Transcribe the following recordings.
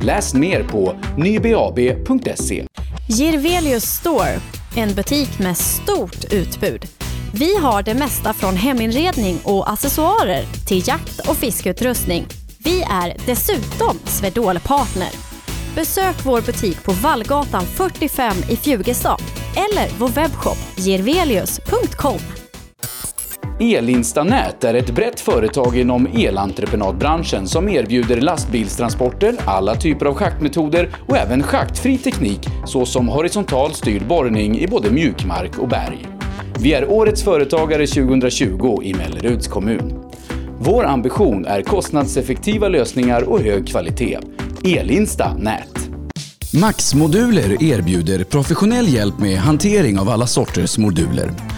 Läs mer på nybab.se. Girvelius Store, en butik med stort utbud. Vi har det mesta från heminredning och accessoarer till jakt och fiskeutrustning. Vi är dessutom Swedol-partner. Besök vår butik på Vallgatan 45 i Fjugestad eller vår webbshop girvelius.com. Elinstanät är ett brett företag inom elentreprenadbranschen som erbjuder lastbilstransporter, alla typer av schaktmetoder och även schaktfri teknik såsom horisontal styrd borrning i både mjukmark och berg. Vi är Årets Företagare 2020 i Melleruds kommun. Vår ambition är kostnadseffektiva lösningar och hög kvalitet. Elinsta Nät. Max-moduler erbjuder professionell hjälp med hantering av alla sorters moduler.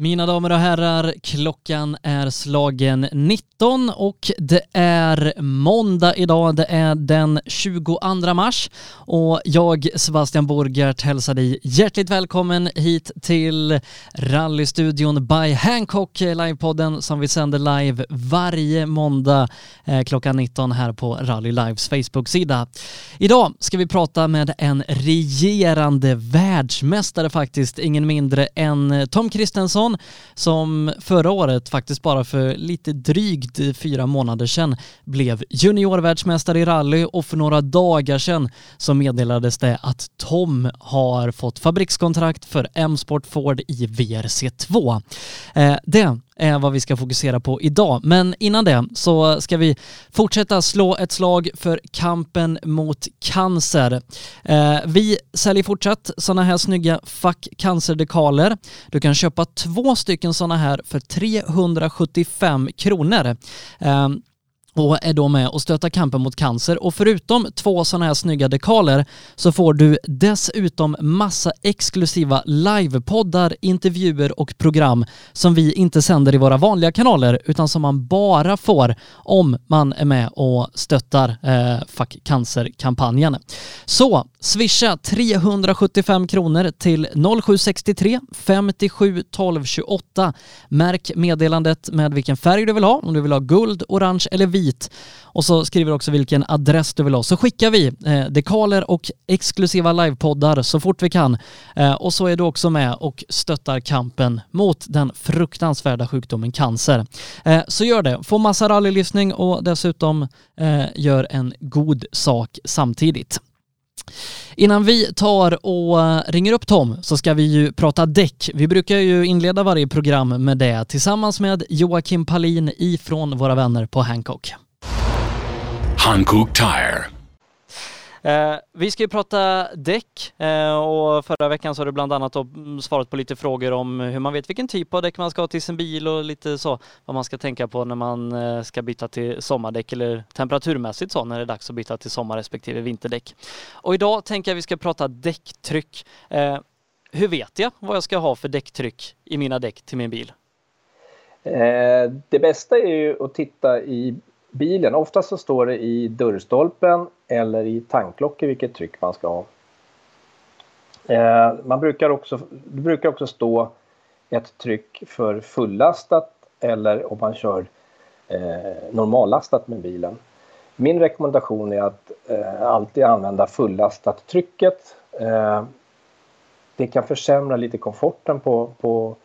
Mina damer och herrar, klockan är slagen 19 och det är måndag idag. Det är den 22 mars och jag, Sebastian Borgert, hälsar dig hjärtligt välkommen hit till rallystudion by Hancock, livepodden som vi sänder live varje måndag eh, klockan 19 här på Rally Lives Facebook-sida. Idag ska vi prata med en regerande världsmästare faktiskt, ingen mindre än Tom Kristensson Johansson som förra året, faktiskt bara för lite drygt fyra månader sedan, blev juniorvärldsmästare i rally och för några dagar sedan så meddelades det att Tom har fått fabrikskontrakt för M-Sport Ford i VRC2. Eh, det är vad vi ska fokusera på idag. Men innan det så ska vi fortsätta slå ett slag för kampen mot cancer. Eh, vi säljer fortsatt sådana här snygga Fuck Cancer-dekaler. Du kan köpa två stycken sådana här för 375 kronor. Eh, och är då med och stöttar kampen mot cancer. Och förutom två sådana här snygga dekaler så får du dessutom massa exklusiva livepoddar, intervjuer och program som vi inte sänder i våra vanliga kanaler utan som man bara får om man är med och stöttar eh, Fuck Cancer-kampanjen. Så swisha 375 kronor till 0763 57 12 28. Märk meddelandet med vilken färg du vill ha, om du vill ha guld, orange eller vit dit och så skriver också vilken adress du vill ha. Så skickar vi eh, dekaler och exklusiva livepoddar så fort vi kan. Eh, och så är du också med och stöttar kampen mot den fruktansvärda sjukdomen cancer. Eh, så gör det. Få massa rallylyssning och dessutom eh, gör en god sak samtidigt. Innan vi tar och ringer upp Tom så ska vi ju prata däck. Vi brukar ju inleda varje program med det tillsammans med Joakim Palin ifrån våra vänner på Hancock. Hankook Tire. Eh, vi ska ju prata däck eh, och förra veckan så har du bland annat svarat på lite frågor om hur man vet vilken typ av däck man ska ha till sin bil och lite så vad man ska tänka på när man eh, ska byta till sommardäck eller temperaturmässigt så när det är dags att byta till sommar respektive vinterdäck. Och idag tänker jag vi ska prata däcktryck. Eh, hur vet jag vad jag ska ha för däcktryck i mina däck till min bil? Eh, det bästa är ju att titta i bilen. Oftast så står det i dörrstolpen eller i tanklocket vilket tryck man ska ha. Eh, man brukar också, det brukar också stå ett tryck för fullastat eller om man kör eh, normallastat med bilen. Min rekommendation är att eh, alltid använda fullastat trycket. Eh, det kan försämra lite komforten på, på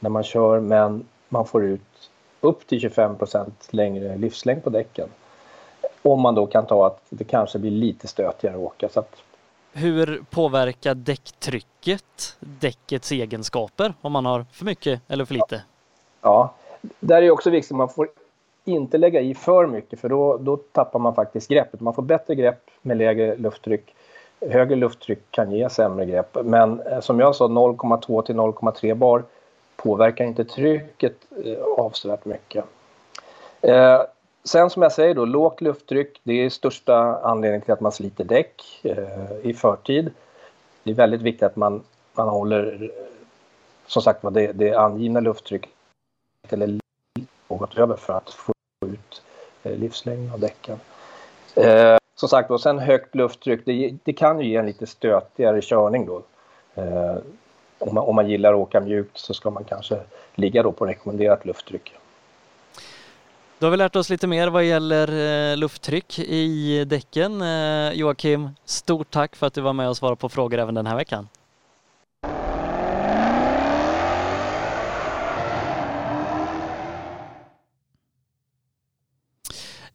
när man kör men man får ut upp till 25% längre livslängd på däcken. Om man då kan ta att det kanske blir lite stötigare att åka. Så att... Hur påverkar däcktrycket däckets egenskaper om man har för mycket eller för lite? Ja, där är också viktigt. Man får inte lägga i för mycket för då, då tappar man faktiskt greppet. Man får bättre grepp med lägre lufttryck. Högre lufttryck kan ge sämre grepp. Men eh, som jag sa 0,2 till 0,3 bar påverkar inte trycket eh, avsevärt mycket. Eh, sen som jag säger då, lågt lufttryck det är största anledningen till att man sliter däck eh, i förtid. Det är väldigt viktigt att man, man håller som sagt det, det angivna lufttrycket eller något över för att få ut eh, livslängden av däcken. Eh, som sagt och sen högt lufttryck, det, det, kan ju ge en lite stötigare körning då. Eh, om, man, om man gillar att åka mjukt så ska man kanske ligga då på rekommenderat lufttryck. Då har vi lärt oss lite mer vad gäller eh, lufttryck i däcken. Eh, Joakim, stort tack för att du var med och svarade på frågor även den här veckan.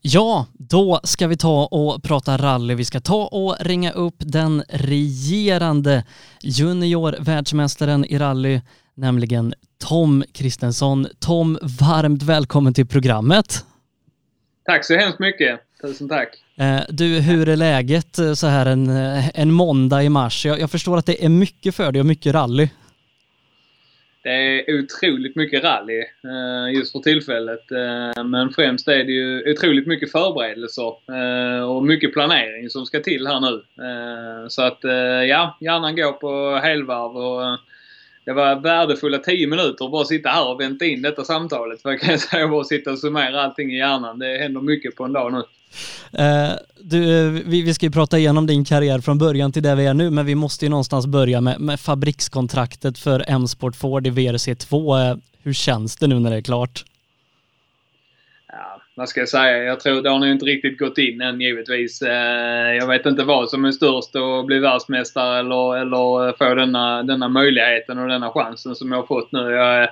Ja, då ska vi ta och prata rally. Vi ska ta och ringa upp den regerande junior-världsmästaren i rally, nämligen Tom Kristensson. Tom, varmt välkommen till programmet. Tack så hemskt mycket. Tusen tack. Eh, du, hur är läget eh, så här en, eh, en måndag i mars? Jag, jag förstår att det är mycket för dig och mycket rally. Det är otroligt mycket rally eh, just för tillfället. Eh, men främst är det ju otroligt mycket förberedelser eh, och mycket planering som ska till här nu. Så att ja, hjärnan går på helvarv och det var värdefulla 10 minuter att bara sitta här och vänta in detta samtalet. För jag kan säga bara sitta och summera allting i hjärnan. Det händer mycket på en dag nu. Eh, du, eh, vi, vi ska ju prata igenom din karriär från början till där vi är nu, men vi måste ju någonstans börja med, med fabrikskontraktet för M-Sport Ford i VRC2. Eh, hur känns det nu när det är klart? Ja, vad ska jag säga? Jag tror det har nog inte riktigt gått in än givetvis. Jag vet inte vad som är störst att bli världsmästare eller, eller få denna, denna möjligheten och denna chansen som jag har fått nu. Jag,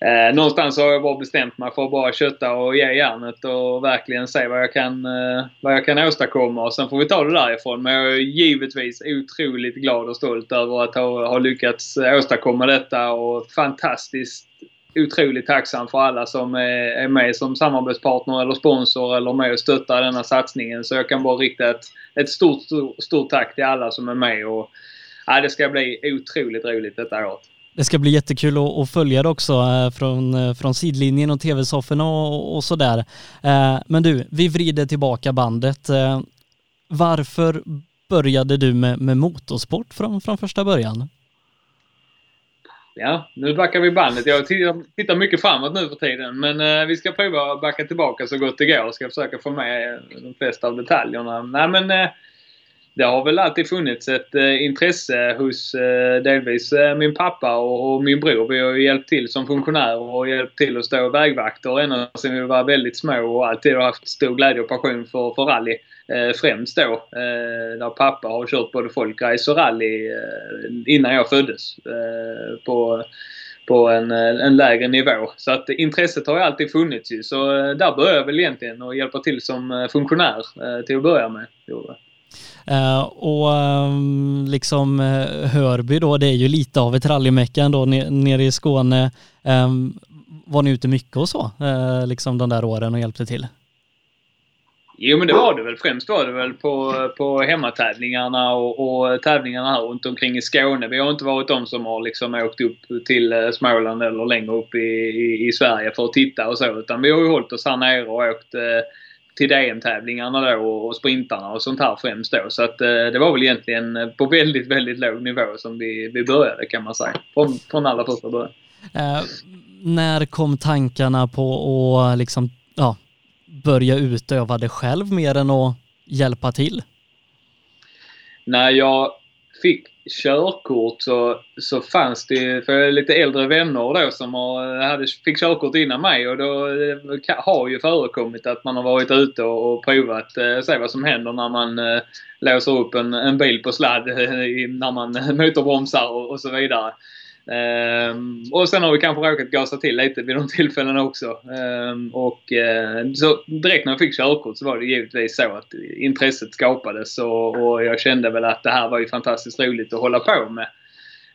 eh, någonstans har jag bara bestämt mig för att bara kötta och ge järnet och verkligen se vad jag kan, eh, vad jag kan åstadkomma. Och sen får vi ta det därifrån. Men jag är givetvis otroligt glad och stolt över att ha, ha lyckats åstadkomma detta och fantastiskt otroligt tacksam för alla som är med som samarbetspartner eller sponsor eller med och stöttar denna satsningen. Så jag kan bara rikta ett, ett stort, stort, stort tack till alla som är med. Och, ja, det ska bli otroligt roligt detta året. Det ska bli jättekul att, följa det också eh, från, eh, från sidlinjen och tv-sofforna och, och sådär. Eh, men du, vi vrider tillbaka bandet. Varför började du med, med motorsport från, från första början? Ja, nu backar vi bandet. Jag tittar mycket framåt nu för tiden. Men vi ska prova att backa tillbaka så gott det går. Jag ska försöka få med de flesta av detaljerna. Nej men eh, det har väl alltid funnits ett eh, intresse hos eh, delvis eh, min pappa och, och, min bror. Vi har ju hjälpt till som funktionärer och hjälpt till att stå vägvakter ända sedan vi var väldigt små och alltid har haft stor glädje och passion för, för rally. Eh, främst då. Eh, pappa har kört både folkrace och rally eh, innan jag föddes. Eh, på på en, eh, en lägre nivå. Så att intresset har ju alltid funnits ju. Så eh, där började jag väl egentligen och hjälpa till som funktionär till att börja med. Uh, och um, liksom uh, Hörby då, det är ju lite av ett rallymecka ändå nere i Skåne. Um, var ni ute mycket och så, uh, liksom de där åren och hjälpte till? Jo men det var det väl. Främst var det väl på, på hemmatävlingarna och, och tävlingarna här runt omkring i Skåne. Vi har inte varit de som har liksom åkt upp till Småland eller längre upp i, i, i Sverige för att titta och så. Utan vi har ju hållit oss här nere och åkt eh, till DM-tävlingarna då och, och sprintarna och sånt här främst då. Så att eh, det var väl egentligen på väldigt, väldigt låg nivå som vi, vi började kan man säga. Från, från allra första början. Eh, när kom tankarna på att liksom, ja, börja utöva det själv mer än att hjälpa till? När jag fick körkort så, så fanns det för jag är lite äldre vänner då som har, hade, fick körkort innan mig och då eh, har ju förekommit att man har varit ute och, och provat, eh, se vad som händer när man eh, låser upp en, en bil på sladd eh, när man motorbromsar och, och så vidare. Ehm, och sen har vi kanske råkat gasa till lite vid de tillfällena också. Ehm, och eh, så direkt när jag fick körkort så var det givetvis så att intresset skapades och, jag kände väl att det här var ju fantastiskt roligt att hålla på med.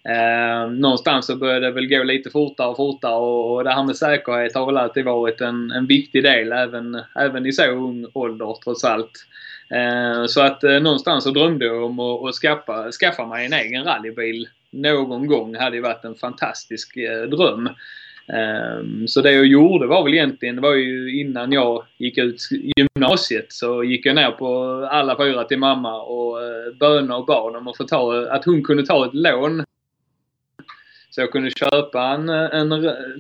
Ehm, någonstans så började det väl gå lite fortare och fortare och, det här med säkerhet har väl alltid varit en, en viktig del även, även i så ung ålder trots allt. Så att eh, någonstans så drömde jag om att, att skaffa, skaffa mig en egen rallybil någon gång hade ju varit en fantastisk eh, dröm. Um, så det jag gjorde var väl egentligen, det var ju innan jag gick ut gymnasiet så gick jag ner på alla fyra till mamma och eh, bönade och bad om att, få ta, att hon kunde ta ett lån. Så jag kunde köpa en, eh, en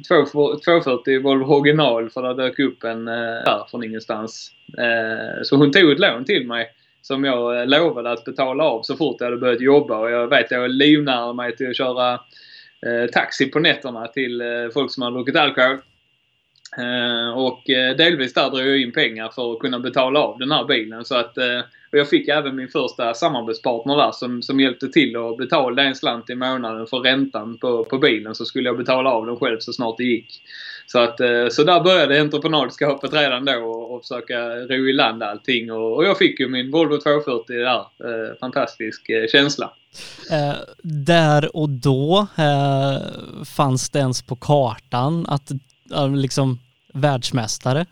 240 Volvo original för det dök upp en eh, där från ingenstans. Ehm, så hon tog ett lån till mig som jag eh, lovade att betala av så fort jag hade börjat jobba. Och jag vet att jag livnärde mig till att köra eh, taxi på nätterna till eh, folk som har druckit alkohol. Eh, och eh, delvis där drog jag in pengar för att kunna betala av den här bilen. Så att, eh, och jag fick även min första samarbetspartner där som, som hjälpte till att betala en slant i månaden för räntan på, på bilen. Så skulle jag betala av den själv så snart det gick. Så, att, eh, så där började entreprenadskapet redan då och, och försöka ro i land allting. Och, och jag fick ju min Volvo 240 där. Eh, fantastisk eh, känsla. Eh, där och då eh, fanns det ens på kartan att liksom världsmästare?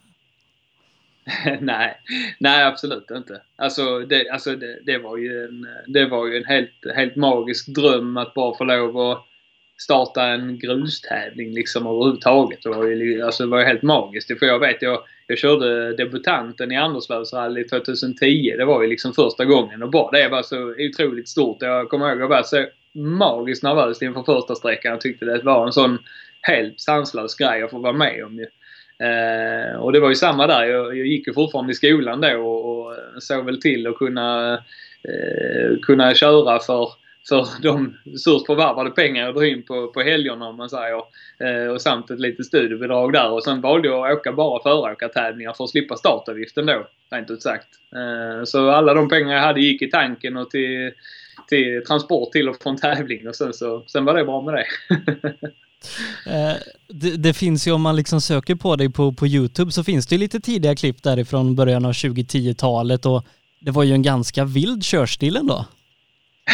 nej, nej absolut inte. Alltså, det, alltså det, det, var ju en, det var ju en helt, helt magisk dröm att bara få lov att starta en grustävling liksom överhuvudtaget. Det var ju, alltså, det var ju helt magiskt. För jag vet, jag, jag körde debutanten i Anderslövsrallyt 2010. Det var ju liksom första gången och bara det var så otroligt stort. Jag kommer ihåg att jag var så magiskt nervös inför första sträckan. Jag tyckte det var en sån helt sanslös grej att få vara med om ju. Eh, och det var ju samma där. Jag, jag gick ju fortfarande i skolan då och, och såg väl till att kunna, eh, kunna köra för för de surt förvärvade pengar jag drog in på, på helgerna om man säger. Eh, och samt ett litet studiebidrag där. Och sen valde jag att åka bara föråkartävlingar för att slippa startavgiften då, rent ut sagt. Eh, så alla de pengar jag hade gick i tanken och till, till transport till och från tävling och sen så sen var det bra med det. Eh, det, det, finns ju om man liksom söker på dig på, på Youtube så finns det lite tidiga klipp därifrån början av 2010-talet och det var ju en ganska vild körstil ändå.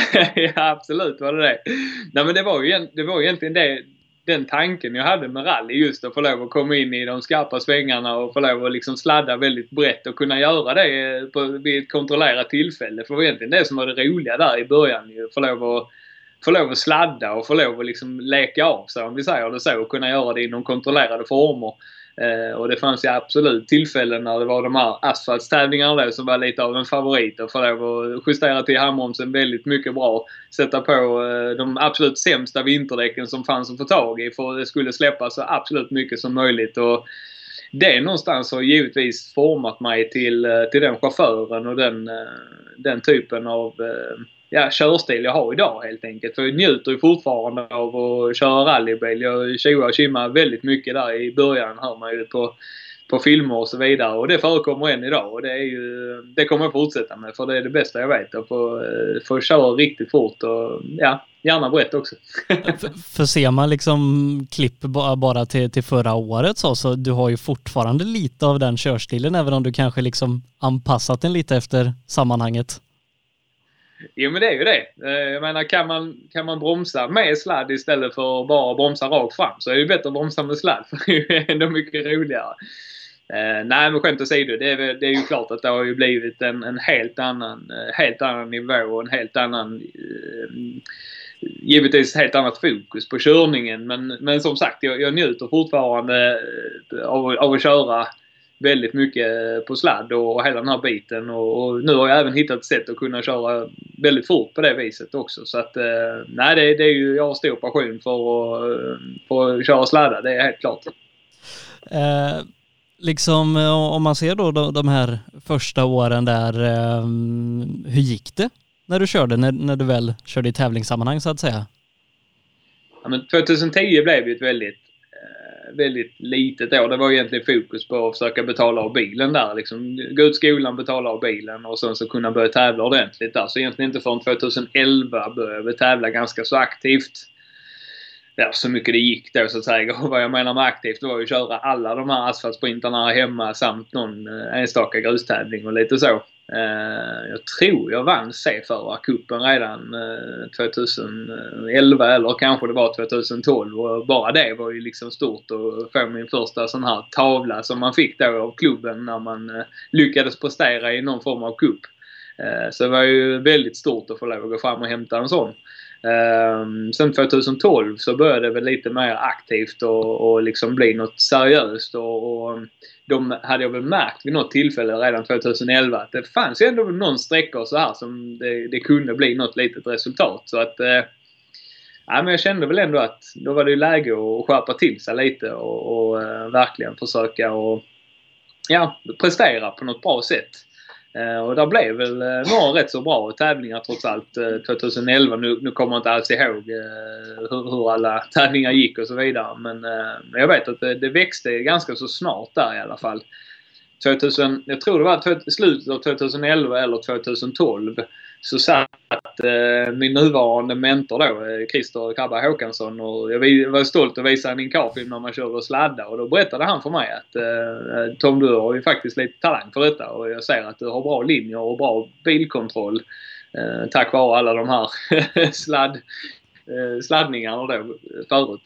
ja, absolut var det det. Nej, men det var ju, det var egentligen det, den tanken jag hade med rally just att få lov att komma in i de skarpa svängarna och få lov att liksom sladda väldigt brett och kunna göra det på, vid ett kontrollerat tillfälle. För det var egentligen det som var det roliga där i början ju. Få lov att, få lov att sladda och få lov att liksom leka av sig om vi säger det så och kunna göra det inom kontrollerade former. Eh, och det fanns ju absolut tillfällen när det var de här asfaltstävlingarna då som var lite av en favorit och få lov att justera till handbromsen väldigt mycket bra. Sätta på eh, de absolut sämsta vinterdäcken som fanns att få tag i för det skulle släppa så absolut mycket som möjligt. Och det någonstans har givetvis format mig till, eh, till den chauffören och den, eh, den typen av eh, ja, körstil jag har idag helt enkelt. För jag njuter ju fortfarande av att köra rallybil. Jag tjoar och tjimmar väldigt mycket där i början hör man ju på, på filmer och så vidare. Och det förekommer än idag och det, är ju, det kommer jag fortsätta med för det är det bästa jag vet. Att få, eh, få köra riktigt fort och ja, gärna brett också. för, för ser man liksom klipp bara till, till förra året så, så du har ju fortfarande lite av den körstilen även om du kanske liksom anpassat den lite efter sammanhanget. Jo men det är ju det. Eh, jag menar kan man, kan man bromsa med sladd istället för att bara bromsa rakt fram så är det ju bättre att bromsa med sladd för det är ju ändå mycket roligare. Eh, nej men skämt åsido, det är, det är ju klart att det har ju blivit en, en helt, annan, eh, helt annan nivå och en helt annan eh, givetvis helt annat fokus på körningen men, men som sagt jag, jag njuter fortfarande eh, av, av att köra väldigt mycket på sladd och, hela den här biten. Och, nu har jag även hittat ett sätt att kunna köra väldigt fort på det viset också. Så att eh, nej, det, det, är ju, jag har stor passion för att, eh, för att köra sladda, det är helt klart. Eh, liksom om man ser då de, de här första åren där, eh, hur gick det? när du körde, när, när du väl körde i tävlingssammanhang så att säga? Ja, men 2010 blev ju ett väldigt, eh, väldigt litet år. Det var egentligen fokus på att försöka betala av bilen där. Liksom, gå ut skolan, betala av bilen och sen så kunna börja tävla ordentligt där. Så egentligen inte förrän 2011 började vi tävla ganska så aktivt ja, så mycket det gick då så att säga. Och vad jag menar med aktivt var ju att köra alla de här asfaltsprintarna hemma samt någon eh, enstaka grustävling och lite så. Eh, jag tror jag vann C-förarcupen redan eh, 2011 eller kanske det var 2012 och bara det var ju liksom stort att få min första sån här tavla som man fick då av klubben när man lyckades prestera i någon form av cup. så det var ju väldigt stort att få lov att gå fram och hämta en sån. Um, sen 2012 så började det väl lite mer aktivt och, och liksom bli något seriöst. Och, och um, de hade jag väl märkt vid något tillfälle redan 2011 att det fanns ändå någon sträckor så här som det, det kunde bli något litet resultat. Så att eh, ja, men jag kände väl ändå att då var det läge att skärpa till sig lite och, och eh, verkligen försöka och ja, prestera på något bra sätt. Eh, och där blev väl eh, några rätt så bra tävlingar trots allt eh, 2011. Nu, nu kommer jag inte alls ihåg hur, hur alla tävlingar gick och så vidare. Men, men jag vet att det, det, växte ganska så snart där i alla fall. 2000, jag tror det var slutet av 2011 eller 2012 så satt eh, min nuvarande mentor då, eh, Christer Krabba Håkansson och jag var stolt att visa en karfilm när man körde och sladda och då berättade han för mig att eh, eh, Tom du har ju faktiskt lite talang för detta och jag ser att du har bra linjer och bra bilkontroll eh, tack vare alla de här sladd, eh, sladdningarna då förut.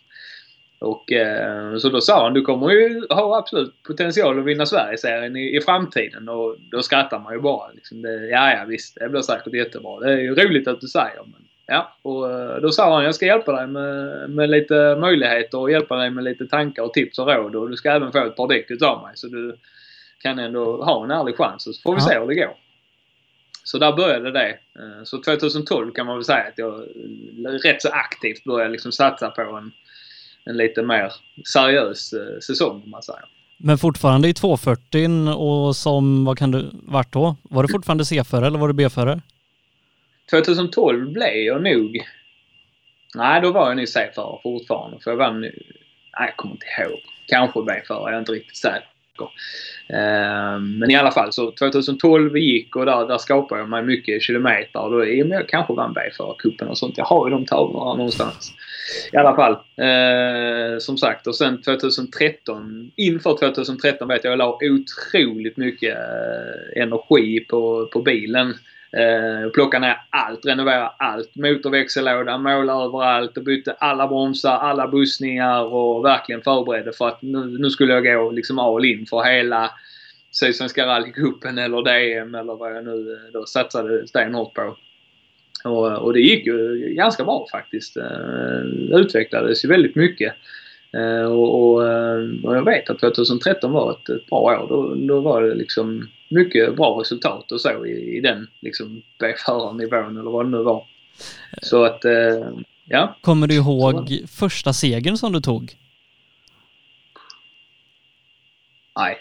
Och, eh, så då sa han du kommer ju ha absolut potential att vinna Sverigeserien i, i framtiden. Och då skrattar man ju bara. Liksom det, ja, ja visst, det blir säkert jättebra. Det är ju roligt att du säger. Men, ja, och eh, då sa han jag ska hjälpa dig med, med lite möjligheter och hjälpa dig med lite tankar och tips och råd. Och du ska även få ett par däck utav mig. Så du kan ändå ha en ärlig chans. Så får vi se hur det går. Så där började det. Eh, så 2012 kan man väl säga att jag rätt så aktivt började liksom satsa på en en lite mer seriös eh, säsong om man säger. Men fortfarande i 240 och som, vad kan du, vart då? Var du fortfarande C-förare eller var du B-förare? 2012 blev jag nog... Nej, då var jag nog C-förare fortfarande. För jag vann... Nej, jag kommer inte ihåg. Kanske B-förare, jag är inte riktigt säker. Ehm, men i alla fall så 2012 gick och där, där skapade jag mig mycket kilometer. Och då, ja, jag kanske vann B-förarcupen och sånt. Jag har ju de tavlorna någonstans. I alla fall. Eh, som sagt och sen 2013, inför 2013 vet jag jag la otroligt mycket eh, energi på, på bilen. Eh, plocka ner allt, renovera allt. Motorväxellåda, måla överallt och bytte alla bromsar, alla bussningar och verkligen förberedde för att nu, nu skulle jag gå liksom all in för hela Sydsvenska rallycupen eller DM eller vad jag nu eh, då satsade stenhårt på. Och, och, det gick ju ganska bra faktiskt. Det eh, utvecklades ju väldigt mycket. Eh, och, och, och, jag vet att 2013 var ett, ett bra år. Då, då var det liksom mycket bra resultat och så i, i den liksom B-förarnivån eller vad det nu var. Så att, eh, ja. Kommer du ihåg första segern som du tog? Nej.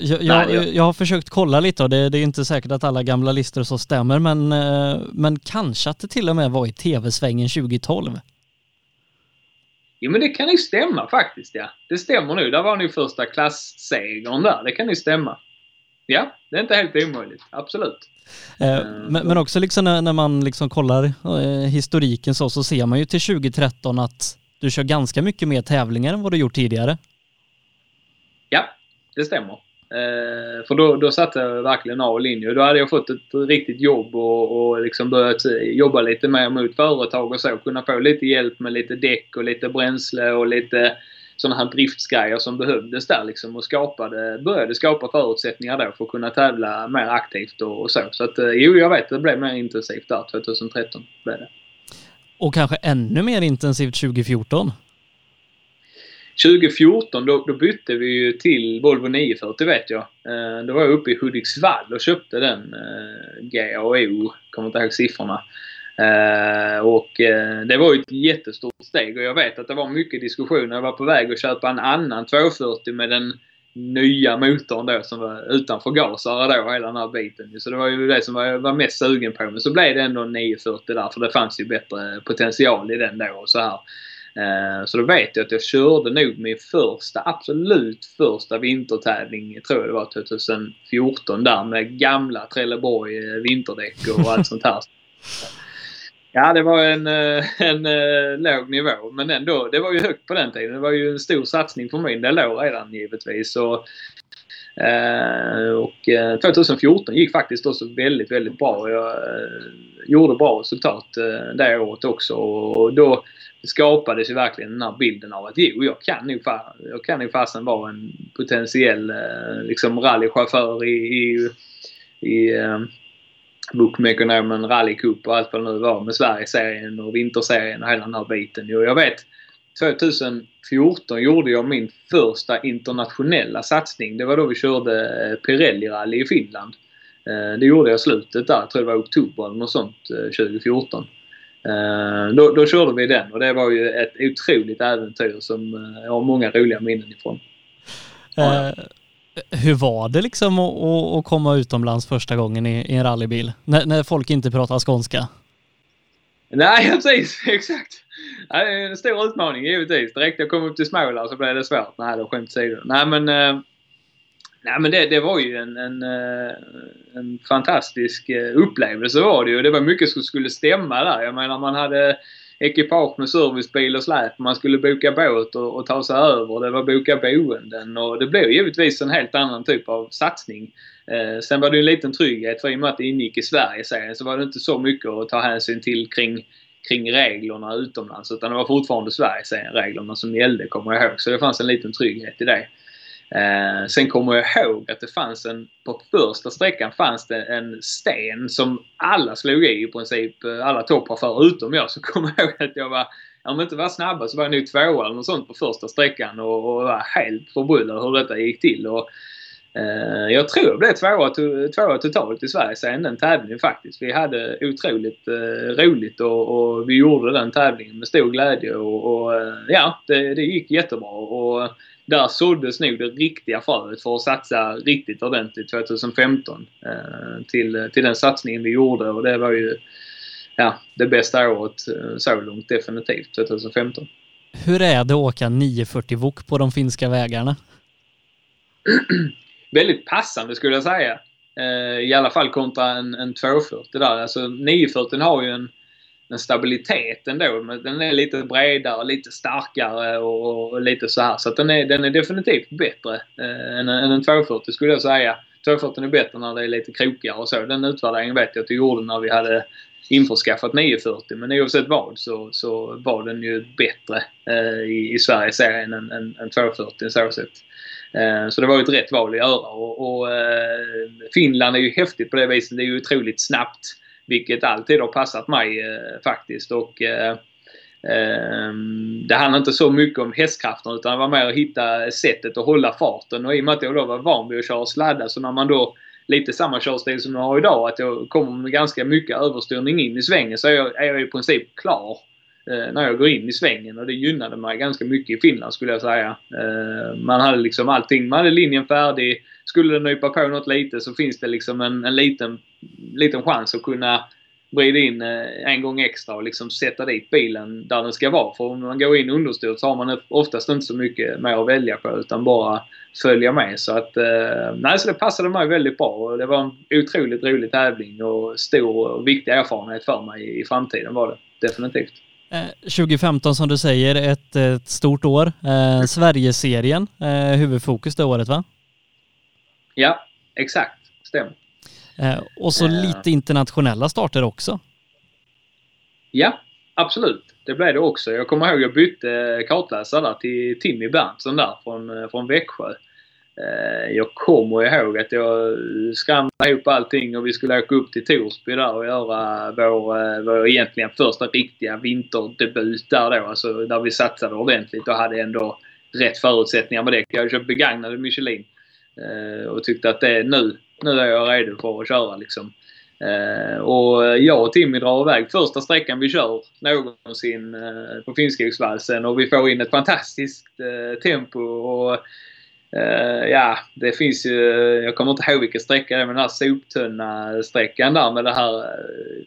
Jag, jag, jag, har försökt kolla lite och det, det, är inte säkert att alla gamla listor så stämmer men, eh, men kanske att det till och med var i tv-svängen 2012. Jo men det kan ju stämma faktiskt ja. Det stämmer nu. Där var nu första klassegern där. Det kan ju stämma. Ja, det är inte helt omöjligt. Absolut. Eh, eh men, men, också liksom när, när man liksom kollar historiken så, så ser man ju till 2013 att du kör ganska mycket mer tävlingar än vad du gjort tidigare. Ja, det stämmer. Eh, för då, då satte jag verkligen av linje. Då hade jag fått ett riktigt jobb och, och liksom börjat eh, jobba lite mer mot företag och så. Kunna få lite hjälp med lite däck och lite bränsle och lite sådana här driftsgrejer som behövdes där liksom och skapade, började skapa förutsättningar då för att kunna tävla mer aktivt och, och så. Så att eh, jo, jag vet, det blev mer intensivt där 2013. Blev det. Och kanske ännu mer intensivt 2014? 2014 då, då bytte vi ju till Volvo 940 vet jag. Eh, då var jag uppe i Hudiksvall och köpte den eh, kommer inte ihåg siffrorna. Eh, och eh, det var ju ett jättestort steg och jag vet att det var mycket diskussioner. Jag var på väg att köpa en annan 240 med den nya motorn då som var utan förgasare då, hela den här biten. Så det var ju det som jag var mest sugen på. Men så blev det ändå 940 där för det fanns ju bättre potential i den då och så här. Eh, så då vet jag att jag körde nog min första, absolut första vintertävling, tror jag det var 2014 där med gamla Trelleborg eh, vinterdäck och allt sånt här. Ja, det var en, eh, en, en låg nivå men ändå, det var ju högt på den tiden. Det var ju en stor satsning för min del då redan givetvis. Och, och 2014 gick faktiskt också väldigt, väldigt bra. Jag gjorde bra resultat det året också och då det skapades ju verkligen den här bilden av att jo, jag kan nog, jag kan nog fasen vara en potentiell eh, liksom rallychaufför i, i, i eh, Bookmekonomen rallycup och allt vad det nu var med Sverigeserien och Vinterserien och hela den här biten. Jo, jag vet 2014 gjorde jag min första internationella satsning. Det var då vi körde eh, Pirelli-rally i Finland. Eh, det gjorde jag slutet där, jag tror det var oktober eller något sånt, 2014. Eh, då, då körde vi den och det var ju ett otroligt äventyr som eh, jag har många roliga minnen ifrån. Eh, hur var det liksom att, att komma utomlands första gången i, i en rallybil? När, när, folk inte pratar skånska? Nej, precis. Exakt. Det är en stor utmaning givetvis. Direkt jag kom upp till Småland så blev det svårt. Nej, då skämt åsido. Nej, men eh, Nej men det, det var ju en, en, eh, en fantastisk eh, upplevelse var det ju. Det var mycket som skulle stämma där. Jag menar man hade ekipage med servicebil och släp. Man skulle boka båt och, och ta sig över. Det var boka boenden och det blev givetvis en helt annan typ av satsning. Eh, sen var det en liten trygghet för i och med att det ingick i Sverige-serien så var det inte så mycket att ta hänsyn till kring, kring reglerna utomlands utan det var fortfarande Sverige-serien-reglerna som gällde kommer jag ihåg. Så det fanns en liten trygghet i det. Eh, sen kommer jag ihåg att det fanns en, på första sträckan fanns det en sten som alla slog i i princip, eh, alla toppar utom jag. Så kommer jag ihåg att jag var, om jag inte var snabbast så var jag nog tvåa eller något sånt på första sträckan och, och var helt förbryllad hur detta gick till. Och, eh, jag tror jag blev tvåa, tvåa totalt i Sverige sen den tävlingen faktiskt. Vi hade otroligt eh, roligt och, och, vi gjorde den tävlingen med stor glädje och, och eh, ja, det, det gick jättebra. Och, där såddes nog det riktiga fröet för att satsa riktigt ordentligt 2015 eh, till, till den satsningen vi gjorde och det var ju ja, det bästa året eh, så långt definitivt 2015. Hur är det att åka 940 Wok på de finska vägarna? Väldigt passande skulle jag säga. Eh, I alla fall kontra en, en 240 där. Alltså 940 har ju en men stabiliteten då. Den är lite bredare, lite starkare och, och lite så här. Så att den är, den är definitivt bättre eh, än, än en 240 skulle jag säga. 240 är bättre när det är lite krokigare och så. Den utvärderingen vet jag att du gjorde när vi hade införskaffat 940. Men oavsett vad så, så var den ju bättre eh, i, i Sverige-serien än, än, än 240 så sätt. Eh, så det var ju ett rätt val att göra. Och, och eh, Finland är ju häftigt på det viset. Det är ju otroligt snabbt. Vilket alltid har passat mig eh, faktiskt. Och, eh, ehm, det handlar inte så mycket om hästkraften utan det var mer att hitta sättet att hålla farten. Och i och med att jag då var van vid att köra sladda så när man då lite samma körstil som jag har idag. Att jag kommer med ganska mycket överstyrning in i svängen så är jag, är jag i princip klar eh, när jag går in i svängen. Och det gynnade mig ganska mycket i Finland skulle jag säga. Eh, man hade liksom allting. Man hade linjen färdig. Skulle den nypa på något lite så finns det liksom en, en liten, liten chans att kunna vrida in eh, en gång extra och liksom sätta dit bilen där den ska vara. För om man går in understyrt så har man oftast inte så mycket mer att välja på utan bara följa med. Så att, eh, nej, så det passade mig väldigt bra och det var en otroligt rolig tävling och stor och viktig erfarenhet för mig i framtiden var det definitivt. 2015 eh, som du säger, ett, ett stort år. Eh, Sverigeserien, eh, huvudfokus det året va? Ja, exakt. Stämmer. Eh, och så eh. lite internationella starter också. Ja, absolut. Det blev det också. Jag kommer ihåg att jag bytte kartläsare till Timmy Berntsson där från, eh, från Växjö. Jag kommer ihåg att jag skramlade ihop allting och vi skulle åka upp till Torsby där och göra vår, vår egentligen första riktiga vinterdebut där då. Alltså där vi satsade ordentligt och hade ändå rätt förutsättningar med det. Jag hade köpt begagnade Michelin och tyckte att det nu, nu är jag redo för att köra liksom. Eh, och jag och Timmy drar iväg första sträckan vi kör någonsin eh, på Finnskogsvalsen och vi får in ett fantastiskt eh, tempo och ja, det finns ju, jag kommer inte ihåg vilken sträcka det är, men den här soptunna-sträckan där med det här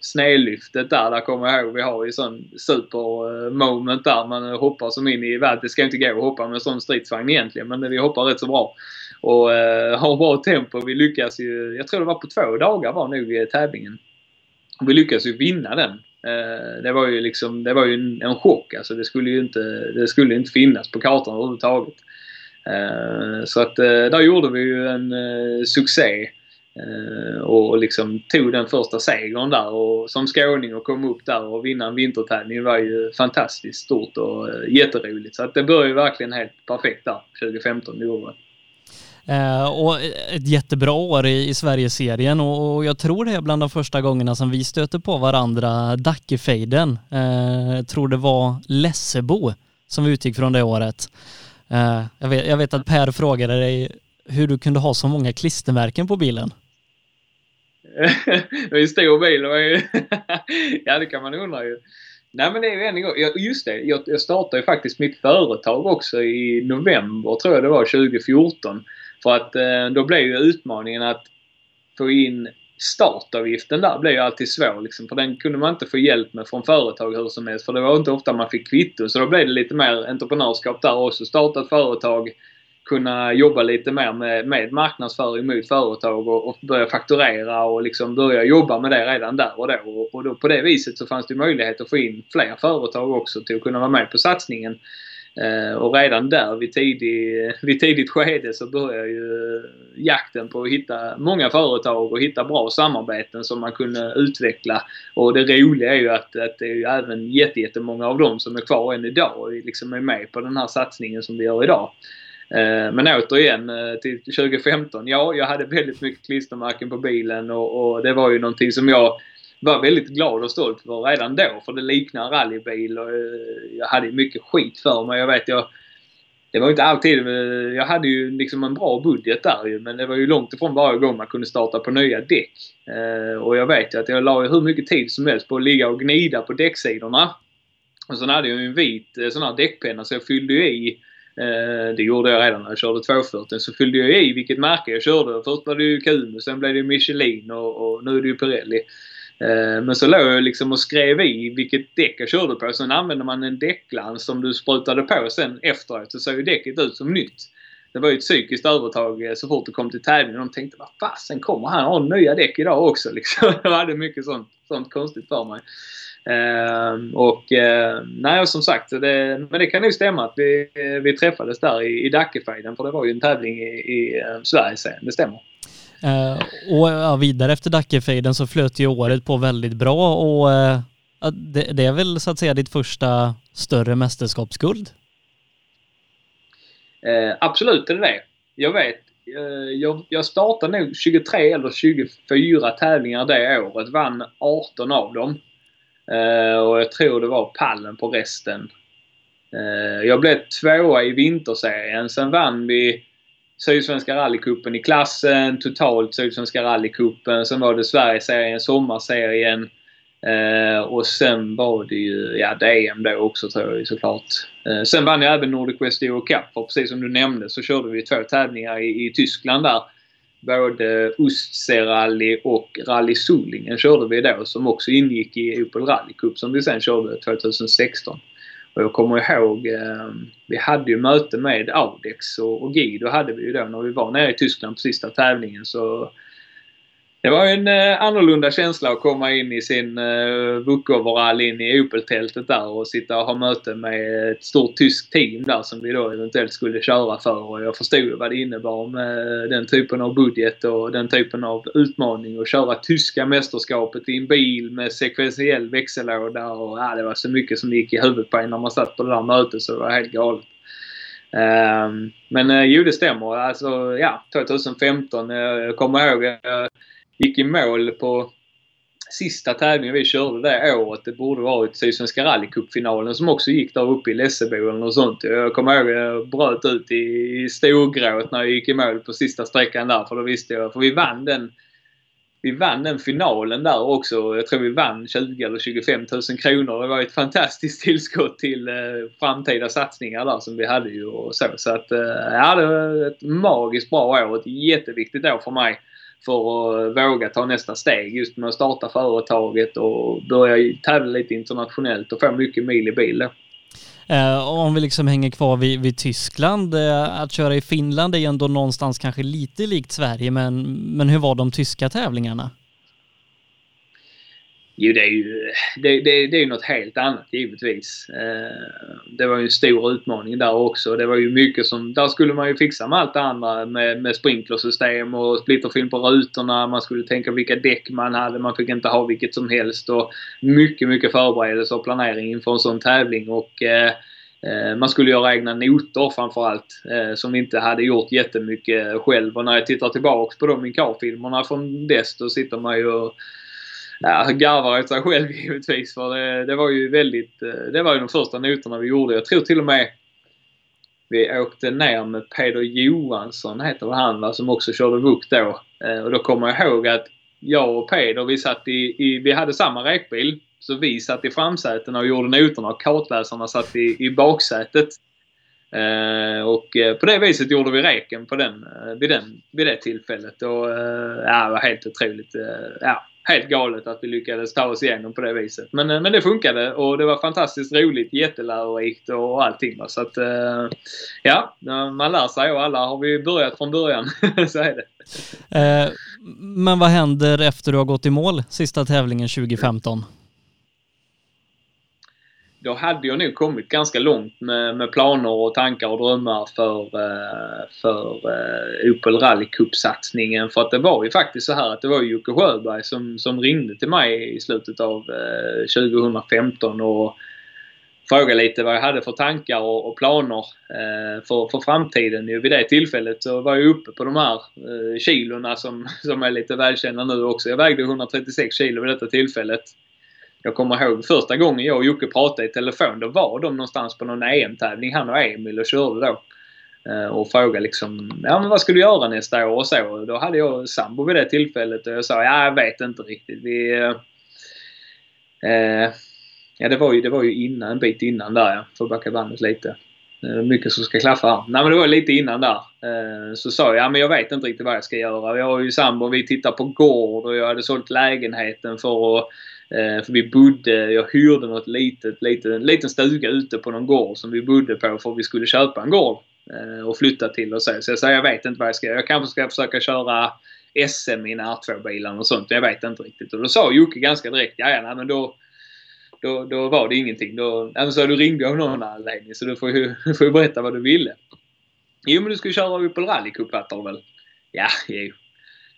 snedlyftet där. Där kommer jag ihåg, vi har ju sån super moment där. Man hoppar som in i världen. Det ska inte gå att hoppa med en sån stridsvagn egentligen, men vi hoppar rätt så bra. Och eh, har bra tempo. Vi lyckas ju, jag tror det var på två dagar var nog tävlingen. Vi lyckas ju vinna den. Eh, det var ju liksom, det var ju en, en chock alltså. Det skulle ju inte, det skulle inte finnas på kartan överhuvudtaget. Eh, så att eh, där gjorde vi ju en succé och liksom tog den första segern där och som skåning och kom upp där och vinna en vintertävling var ju fantastiskt stort och jätteroligt. Så att det började ju verkligen helt perfekt där 2015. Det gjorde Eh, och ett jättebra år i, i Sverigeserien och, och, jag tror det är bland de första gångerna som vi stöter på varandra, Dackefejden. Eh, tror det var Lessebo som utgick från det året. Eh, jag, vet, jag vet att Per frågade dig hur du kunde ha så många klistermärken på bilen. det är en stor bil. ja, det kan man undra ju. Nej men det är ju en gång. Just det, jag, jag startade ju faktiskt mitt företag också i november tror jag det var 2014. För att eh, då blev ju utmaningen att få in startavgiften där blev ju alltid svår liksom, för den kunde man inte få hjälp med från företag hur som helst. För det var inte ofta man fick kvitto. Så då blev det lite mer entreprenörskap där också. Starta ett företag, kunna jobba lite mer med, med marknadsföring mot företag och, och börja fakturera och liksom börja jobba med det redan där och då. Och, och då på det viset så fanns det möjlighet att få in fler företag också till att kunna vara med på satsningen. Eh, och redan där vid, tidig, vid tidigt skede så börjar ju jakten på att hitta många företag och hitta bra samarbeten som man kunde utveckla. Och det roliga är ju att, att det är ju även jättemånga av dem som är kvar än idag och liksom är med på den här satsningen som vi gör idag. Eh, men återigen eh, till 2015. Ja, jag hade väldigt mycket klistermärken på bilen och, och det var ju någonting som jag var väldigt glad och stolt för redan då. För det liknar rallybil och eh, jag hade mycket skit för mig. Jag vet, jag, det var inte alltid... Eh, jag hade ju liksom en bra budget där ju, men det var ju långt ifrån varje gång man kunde starta på nya däck. Eh, och jag vet ju att jag la hur mycket tid som helst på att ligga och gnida på däcksidorna. Och sen hade jag ju en vit sån här däckpenna så jag fyllde ju i det gjorde jag redan när jag körde 240. Så fyllde jag i vilket märke jag körde. Först var det ju Kumu, sen blev det Michelin och, och nu är det ju Pirelli. Eh, men så låg jag liksom och skrev i vilket däck jag körde på. Sen använde man en däcklans som du sprutade på sen efteråt så såg ju däcket ut som nytt. Det var ju ett psykiskt övertag eh, så fort det kom till tävlingen. De tänkte vad fasen kommer han ha nya däck idag också liksom. Jag hade mycket sånt, sånt konstigt för mig. Uh, och uh, nej, som sagt, det, men det kan nog stämma att vi, vi träffades där i, i Dackefejden för det var ju en tävling i, i Sverige sen. Det stämmer. Eh, och ja, vidare efter Dackefejden så flöt ju året på väldigt bra och eh, det, det, är väl så att säga ditt första större mästerskapsguld? Eh, absolut är det det. Jag vet. Jag, jag startade nog 23 eller 24 tävlingar det året. Vann 18 av dem. och jag tror det var pallen på resten. jag blev tvåa i vinterserien. Sen vann vi Sydsvenska rallycupen i klassen, totalt Sydsvenska rallycupen. Sen var det Sverigeserien, sommarserien. Eh, och sen var det ju, ja DM då också tror jag såklart. Eh, sen vann jag även Nordic West Euro Cup för precis som du nämnde så körde vi två tävlingar i, i Tyskland där. Både Ostsee-rally och Rally Solingen körde vi då som också ingick i Opel Rally Cup som vi sen körde 2016. Och jag kommer ihåg, eh, vi hade ju möte med Audex och, och Guido hade vi ju då när vi var nere i Tyskland på sista tävlingen. Så det var en eh, annorlunda känsla att komma in i sin eh, Vukoverall in i Opel-tältet där och sitta och ha möte med ett stort tyskt team där som vi då eventuellt skulle köra för. Och jag förstod vad det innebar med den typen av budget och den typen av utmaning att köra tyska mästerskapet i en bil med sekventiell växellåda och ja, det var så mycket som gick i huvudet på en när man satt på det där mötet så det var helt galet. Um, men eh, jo, det stämmer. Alltså, ja, 2015. Uh, eh, jag kommer ihåg eh, gick i mål på sista tävlingen vi körde det året. Det borde varit Sydsvenska rallycupfinalen som också gick där uppe i Lessebo eller något sånt. Jag kommer ihåg att jag bröt ut i storgråt när jag gick i mål på sista sträckan där. För då visste jag, för vi vann den vi vann den finalen där också. Jag tror vi vann 20 eller 25 000 kronor. Det var ett fantastiskt tillskott till eh, framtida satsningar där som vi hade ju och så. Så att eh, ja, det var ett magiskt bra år. Ett jätteviktigt år för mig för att våga ta nästa steg just med att starta företaget och börja tävla lite internationellt och få mycket mil i bil då. Eh, om vi liksom hänger kvar vid, vid Tyskland, eh, att köra i Finland är ju ändå någonstans kanske lite likt Sverige, men, men hur var de tyska tävlingarna? Jo, det är ju det, det, det är något helt annat givetvis. Eh, det var ju en stor utmaning där också. Det var ju mycket som... Där skulle man ju fixa med allt det andra med, med sprinklersystem och splitterfilm på rutorna. Man skulle tänka vilka däck man hade. Man fick inte ha vilket som helst och mycket, mycket förberedelse och planering inför en sån tävling. Och eh, eh, man skulle göra egna noter framförallt som vi inte hade gjort jättemycket själv. Och när jag tittar tillbaks på de Incar-filmerna från dess då sitter man ju och ja, garvar åt sig själv givetvis. För det, det, var ju väldigt... Eh, det var ju de första noterna vi gjorde. Jag tror till och med vi åkte ner med Peder Johansson, heter han va, som också körde VUK då. Eh, och då kommer jag ihåg att jag och Peder, vi satt i, i vi hade samma räkbil. Så vi satt i framsätena och gjorde noterna och kartläsarna satt i, i baksätet. Eh, och eh, på det viset gjorde vi reken på den, eh, vid, den, vid det tillfället. Och, eh, ja, det var helt otroligt. Eh, ja, helt galet att vi lyckades ta oss igenom på det viset. Men, eh, men det funkade och det var fantastiskt roligt, jättelärorikt och allting. Så att, eh, ja, man lär sig och alla har vi börjat från början. så är det. Eh, men vad händer efter du har gått i mål sista tävlingen 2015? Då hade jag nog kommit ganska långt med, med planer och tankar och drömmar för, eh, för eh, Opel Rally Cup-satsningen. För att det var ju faktiskt så här att det var Jocke Sjöberg som, som ringde till mig i slutet av eh, 2015 och frågade lite vad jag hade för tankar och, och planer för, för framtiden. Vid det tillfället så var jag uppe på de här kilorna som, som är lite välkända nu också. Jag vägde 136 kilo vid detta tillfället. Jag kommer ihåg första gången jag och Jocke pratade i telefon. Då var de någonstans på någon EM-tävling, han och Emil, och körde då. Eh, och frågade liksom, ja men vad ska du göra nästa år och så. Då hade jag sambo vid det tillfället och jag sa, ja jag vet inte riktigt. Vi... Eh, eh, ja det var, ju, det var ju innan, en bit innan där ja. Får backa bandet lite. Mycket som ska klaffa här. Nej men det var lite innan där. Eh, så sa jag, ja men jag vet inte riktigt vad jag ska göra. Jag har ju sambo, vi tittar på gård och jag hade sålt lägenheten för att Eh, för vi bodde, jag hyrde något litet, litet, en liten stuga ute på någon gård som vi bodde på för vi skulle köpa en gård eh, och flytta till och så. Så jag sa, jag vet inte vad jag ska göra. Jag kanske ska försöka köra SM i en R2-bilen och sånt. Jag vet inte riktigt. Och då sa Jocke ganska direkt, ja, ja men då, då, då var det ingenting. Då, alltså, du ringde av någon anledning så du får ju, får ju berätta vad du ville. Jo men du ska ju köra Opel Rally Cup fattar du väl? Ja, jo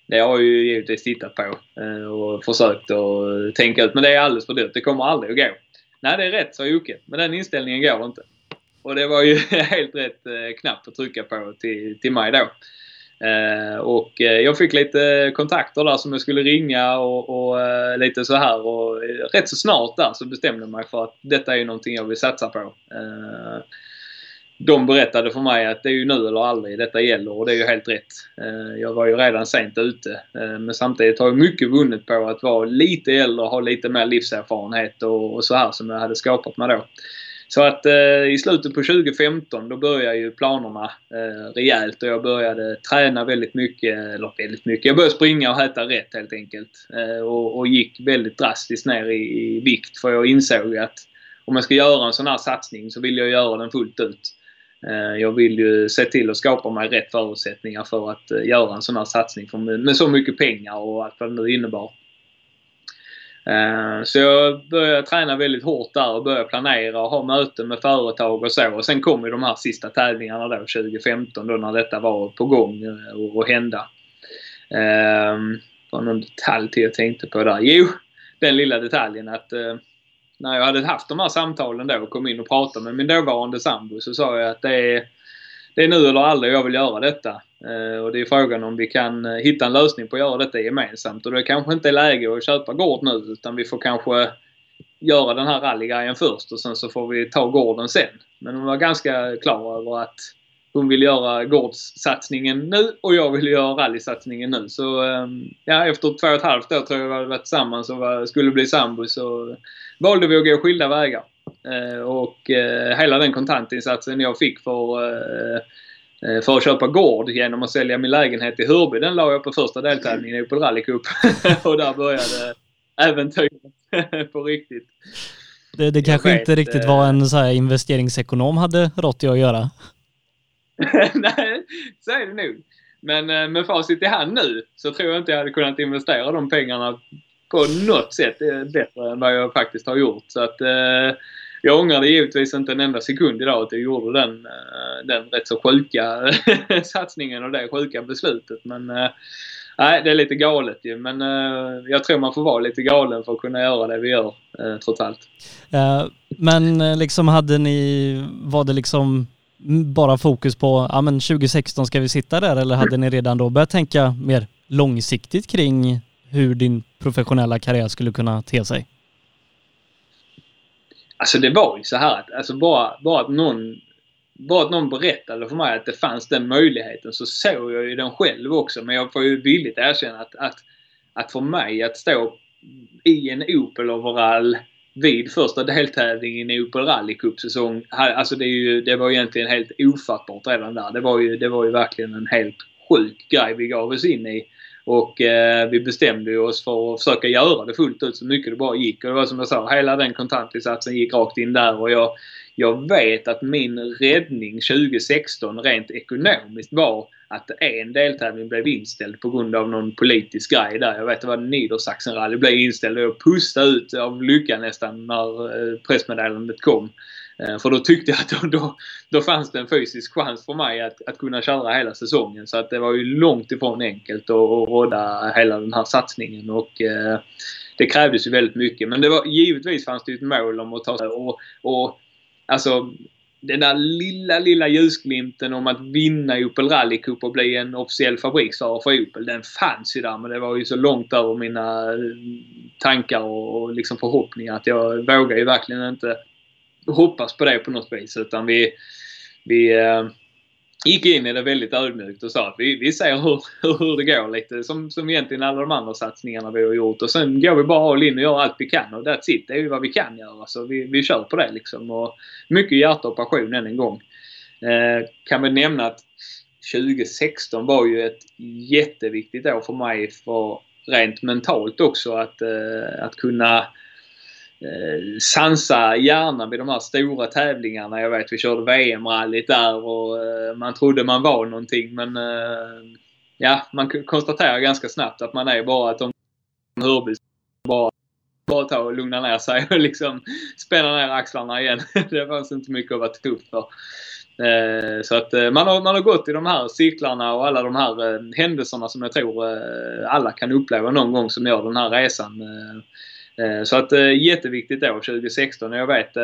det har jag ju givetvis tittat på eh, och försökt att tänka ut. Men det är alldeles för dyrt. Det kommer aldrig att gå. Nej, det är rätt, sa Jocke. Men den inställningen går inte. Och det var ju helt rätt eh, knapp att trycka på till, till mig då. Eh, och jag fick lite kontakter där som jag skulle ringa och, och lite så här. Och rätt så snart där så bestämde jag mig för att detta är någonting jag vill satsa på de berättade för mig att det är ju nu eller aldrig detta gäller och det är ju helt rätt. Eh, jag var ju redan sent ute. Eh, men samtidigt har jag mycket vunnit på att vara lite äldre och ha lite mer livserfarenhet och, så här som jag hade skapat mig då. Så att eh, i slutet på 2015 då började ju planerna eh, rejält och jag började träna väldigt mycket, eller väldigt mycket. Jag började springa och äta rätt helt enkelt. Och, och, gick väldigt drastiskt ner i, i vikt för jag insåg att om jag ska göra en sån här satsning så vill jag göra den fullt ut. Eh, jag vill ju se till att skapa mig rätt förutsättningar för att eh, göra en sån här satsning med så mycket pengar och allt vad det nu innebar. Eh, så jag började träna väldigt hårt där och började planera och ha möten med företag och så. Och sen kom ju de här sista tävlingarna då 2015 då när detta var på gång och hända. Det var någon detalj till jag tänkte på där. Jo, den lilla detaljen att när jag hade haft de här samtalen då och kom in och pratade med min dåvarande sambo så sa jag att det är, det är nu eller aldrig jag vill göra detta. Eh, och det är frågan om vi kan eh, hitta en lösning på att göra detta gemensamt. Och det kanske inte är läge att köpa gård nu utan vi får kanske göra den här rallygrejen först och sen så får vi ta gården sen. Men hon var ganska klar över att hon vill göra gårdssatsningen nu och jag vill göra rallysatsningen nu. Så ehm, ja, efter två och ett halvt år tror jag vi hade varit tillsammans och skulle bli sambo så valde vi att gå skilda vägar. Eh, och eh, hela den kontantinsatsen jag fick för, eh, för att köpa gård genom att sälja min lägenhet i Hörby, den la jag på första deltävlingen i Opel Rally Cup. och där började äventyret på riktigt. Det, det kanske vet, inte riktigt var en så här investeringsekonom hade rått jag att göra. Nej, så är det nog. Men eh, med facit i hand nu så tror jag inte jag hade kunnat investera de pengarna på något sätt eh, bättre än vad jag faktiskt har gjort. Så att eh, jag ångrar det givetvis inte en enda sekund idag att jag gjorde den, eh, den rätt så sjuka satsningen och det sjuka beslutet. Men eh, nej, det är lite galet ju. Men eh, jag tror man får vara lite galen för att kunna göra det vi gör trots allt. men liksom hade ni, var det liksom bara fokus på, ja men 2016 ska vi sitta där eller hade ni redan då börjat tänka mer långsiktigt kring hur din professionella karriär skulle kunna te sig? Alltså det var ju så här att alltså bara, bara att någon bara att någon berättade för mig att det fanns den möjligheten så såg jag ju den själv också. Men jag får ju villigt erkänna att, att, att för mig att stå i en Opel-overall vid första deltävlingen i Opel Rally Cup-säsong. Alltså det, ju, det var egentligen helt ofattbart redan där. Det var ju, det var ju verkligen en helt sjuk grej vi gav oss in i. Och eh, vi bestämde oss för att försöka göra det fullt ut så mycket det bara gick. Och det var som jag sa, hela den kontantinsatsen gick rakt in där. Och jag, jag vet att min räddning 2016 rent ekonomiskt var att en deltävling blev inställd på grund av någon politisk grej där. Jag vet att det var blev inställd och jag pustade ut av lycka nästan när eh, pressmeddelandet kom. Eh, för då tyckte jag att då, då, då fanns det en fysisk chans för mig att, att kunna köra hela säsongen. Så att det var ju långt ifrån enkelt att, att råda hela den här satsningen. Och, eh, det krävdes ju väldigt mycket. Men det var, givetvis fanns det ju ett mål om att ta sig och, och alltså den där lilla, lilla ljusglimten om att vinna Opel Rally Cup och bli en officiell fabriksförare för Opel, den fanns ju där. Men det var ju så långt över mina eh, tankar och liksom förhoppningar att jag vågar ju verkligen inte hoppas på det på något vis. Utan vi, vi eh, gick in i det väldigt ödmjukt och sa att vi, vi ser hur, hur det går lite som, som egentligen alla de andra satsningarna vi har gjort. Och sen går vi bara all in och gör allt vi kan och that's it. Det är ju vad vi kan göra. Så vi, vi kör på det liksom. Och mycket hjärta och passion än en gång. Eh, kan väl nämna att 2016 var ju ett jätteviktigt år för mig för rent mentalt också att, eh, att kunna eh, sansa hjärnan vid de här stora tävlingarna. Jag vet vi körde VM-rallyt där och eh, man trodde man var någonting men eh, ja, man konstaterar ganska snabbt att man är bara att de Hörby bara, bara ta och lugna ner sig och liksom spänna ner axlarna igen. det fanns inte mycket att vara tuff för. Eh, så att eh, man har, man har gått i de här cirklarna och alla de här eh, händelserna som jag tror eh, alla kan uppleva någon gång som gör den här resan. Eh, Eh, så att eh, jätteviktigt år 2016. Jag vet, eh,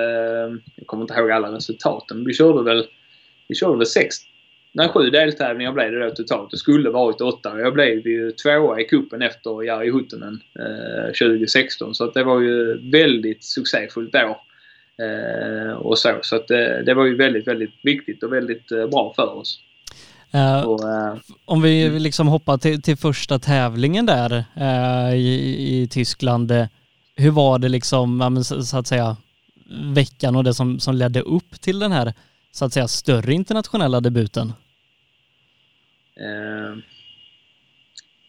jag kommer inte ihåg alla resultaten. Vi körde väl, vi körde väl sex, nej sju deltävlingar blev det då totalt. Det skulle varit åtta jag blev ju tvåa i kuppen efter Jari Huttunen 2016. Så att det var ju väldigt succéfullt år. och så. Så att det var ju väldigt, väldigt viktigt och väldigt bra för oss. Uh, uh, om vi liksom hoppar till, till första tävlingen där uh, i, i Tyskland hur var det liksom, så att säga, veckan och det som, som ledde upp till den här, så att säga, större internationella debuten? Eh,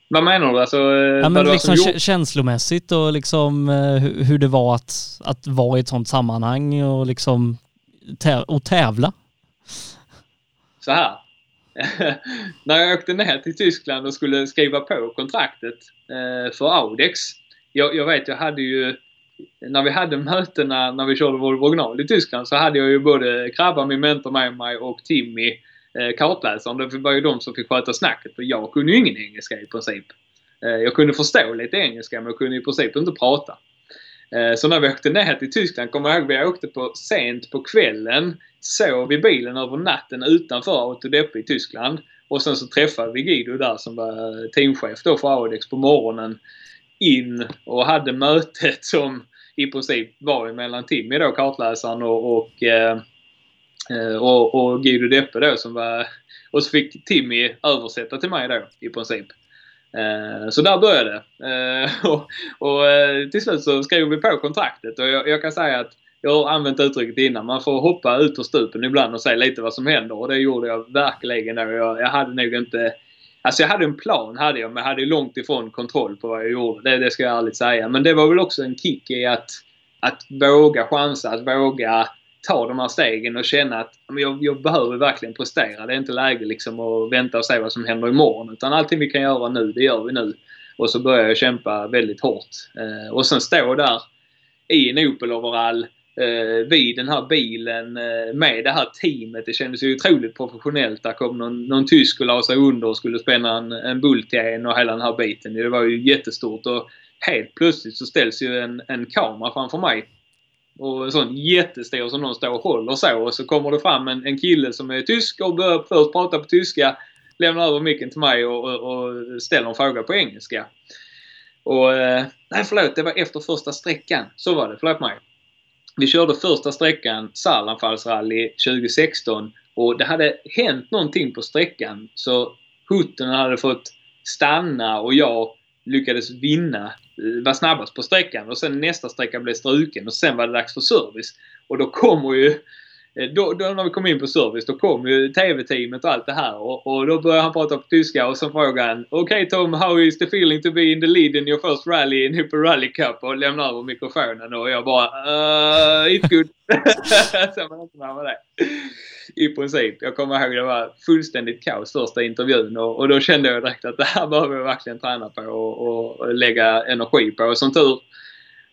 vad menar du? Alltså, eh, ja, men liksom gjort... känslomässigt och liksom eh, hur det var att, att vara i ett sånt sammanhang och liksom täv och tävla. Så här. När jag åkte ner till Tyskland och skulle skriva på kontraktet eh, för Audex jag, jag vet, jag hade ju när vi hade mötena när vi körde Volvo original i Tyskland så hade jag ju både Krabba, min mentor med mig och Timmy, eh, kartläsaren. Det var ju de som fick sköta snacket för jag kunde ju ingen engelska i princip. Eh, jag kunde förstå lite engelska men jag kunde i princip inte prata. Eh, så när vi åkte ner till Tyskland, kommer jag ihåg, vi åkte på sent på kvällen, sov i bilen över natten utanför Autodeppe i Tyskland. Och sen så träffade vi Guido där som var teamchef då för Audex på morgonen in och hade mötet som i princip var mellan Timmy då, kartläsaren och, och, eh, eh, och, och Guido Deppe då som var... Och så fick Timmy översätta till mig då i princip. Eh, så där började det. Eh, och, och eh, till slut så skrev vi på kontraktet och jag, jag, kan säga att jag har använt uttrycket innan. Man får hoppa ut ur stupen ibland och se lite vad som händer och det gjorde jag verkligen då. Jag, jag hade nog inte... Alltså jag hade en plan hade jag men jag hade långt ifrån kontroll på vad jag gjorde. Det, det ska jag ärligt säga. Men det var väl också en kick i att, att våga chansa, att våga ta de här stegen och känna att jag, jag behöver verkligen prestera. Det är inte läge liksom att vänta och se vad som händer imorgon. Utan allting vi kan göra nu, det gör vi nu. Och så börjar jag kämpa väldigt hårt. Eh, och sen stå där i en Opel-overall eh, vid den här bilen eh, med det här teamet. Det kändes ju otroligt professionellt. Där kom någon, någon tysk och la sig under och skulle spänna en, en bultjän och hela den här biten. Det var ju jättestort. Och helt plötsligt så ställs ju en, en kamera framför mig och en sån jättestor som någon står och håller så. Och så kommer det fram en, en kille som är tysk och börjar först prata på tyska. Lämnar över micken till mig och, och, och ställer en fråga på engelska. Och eh, nej förlåt, det var efter första sträckan. Så var det, förlåt mig. Vi körde första sträckan, Sallanfallsrally 2016 och det hade hänt någonting på sträckan så Hutten hade fått stanna och jag lyckades vinna, eh, var snabbast på sträckan och sen nästa sträcka blev struken och sen var det dags för service. Och då kommer ju Eh, då, då, när vi kom in på service, då kom ju TV-teamet och allt det här och, och då började han prata på tyska och så frågade han Okej okay, Tom, how is the feeling to be in the lead in your first rally in Hyper Rally Cup? Och lämnade över mikrofonen och jag bara uh, It's good. så man inte med det i princip. Jag kommer ihåg det var fullständigt kaos första intervjun och, och då kände jag direkt att det här behöver jag verkligen träna på och, och lägga energi på. Och som tur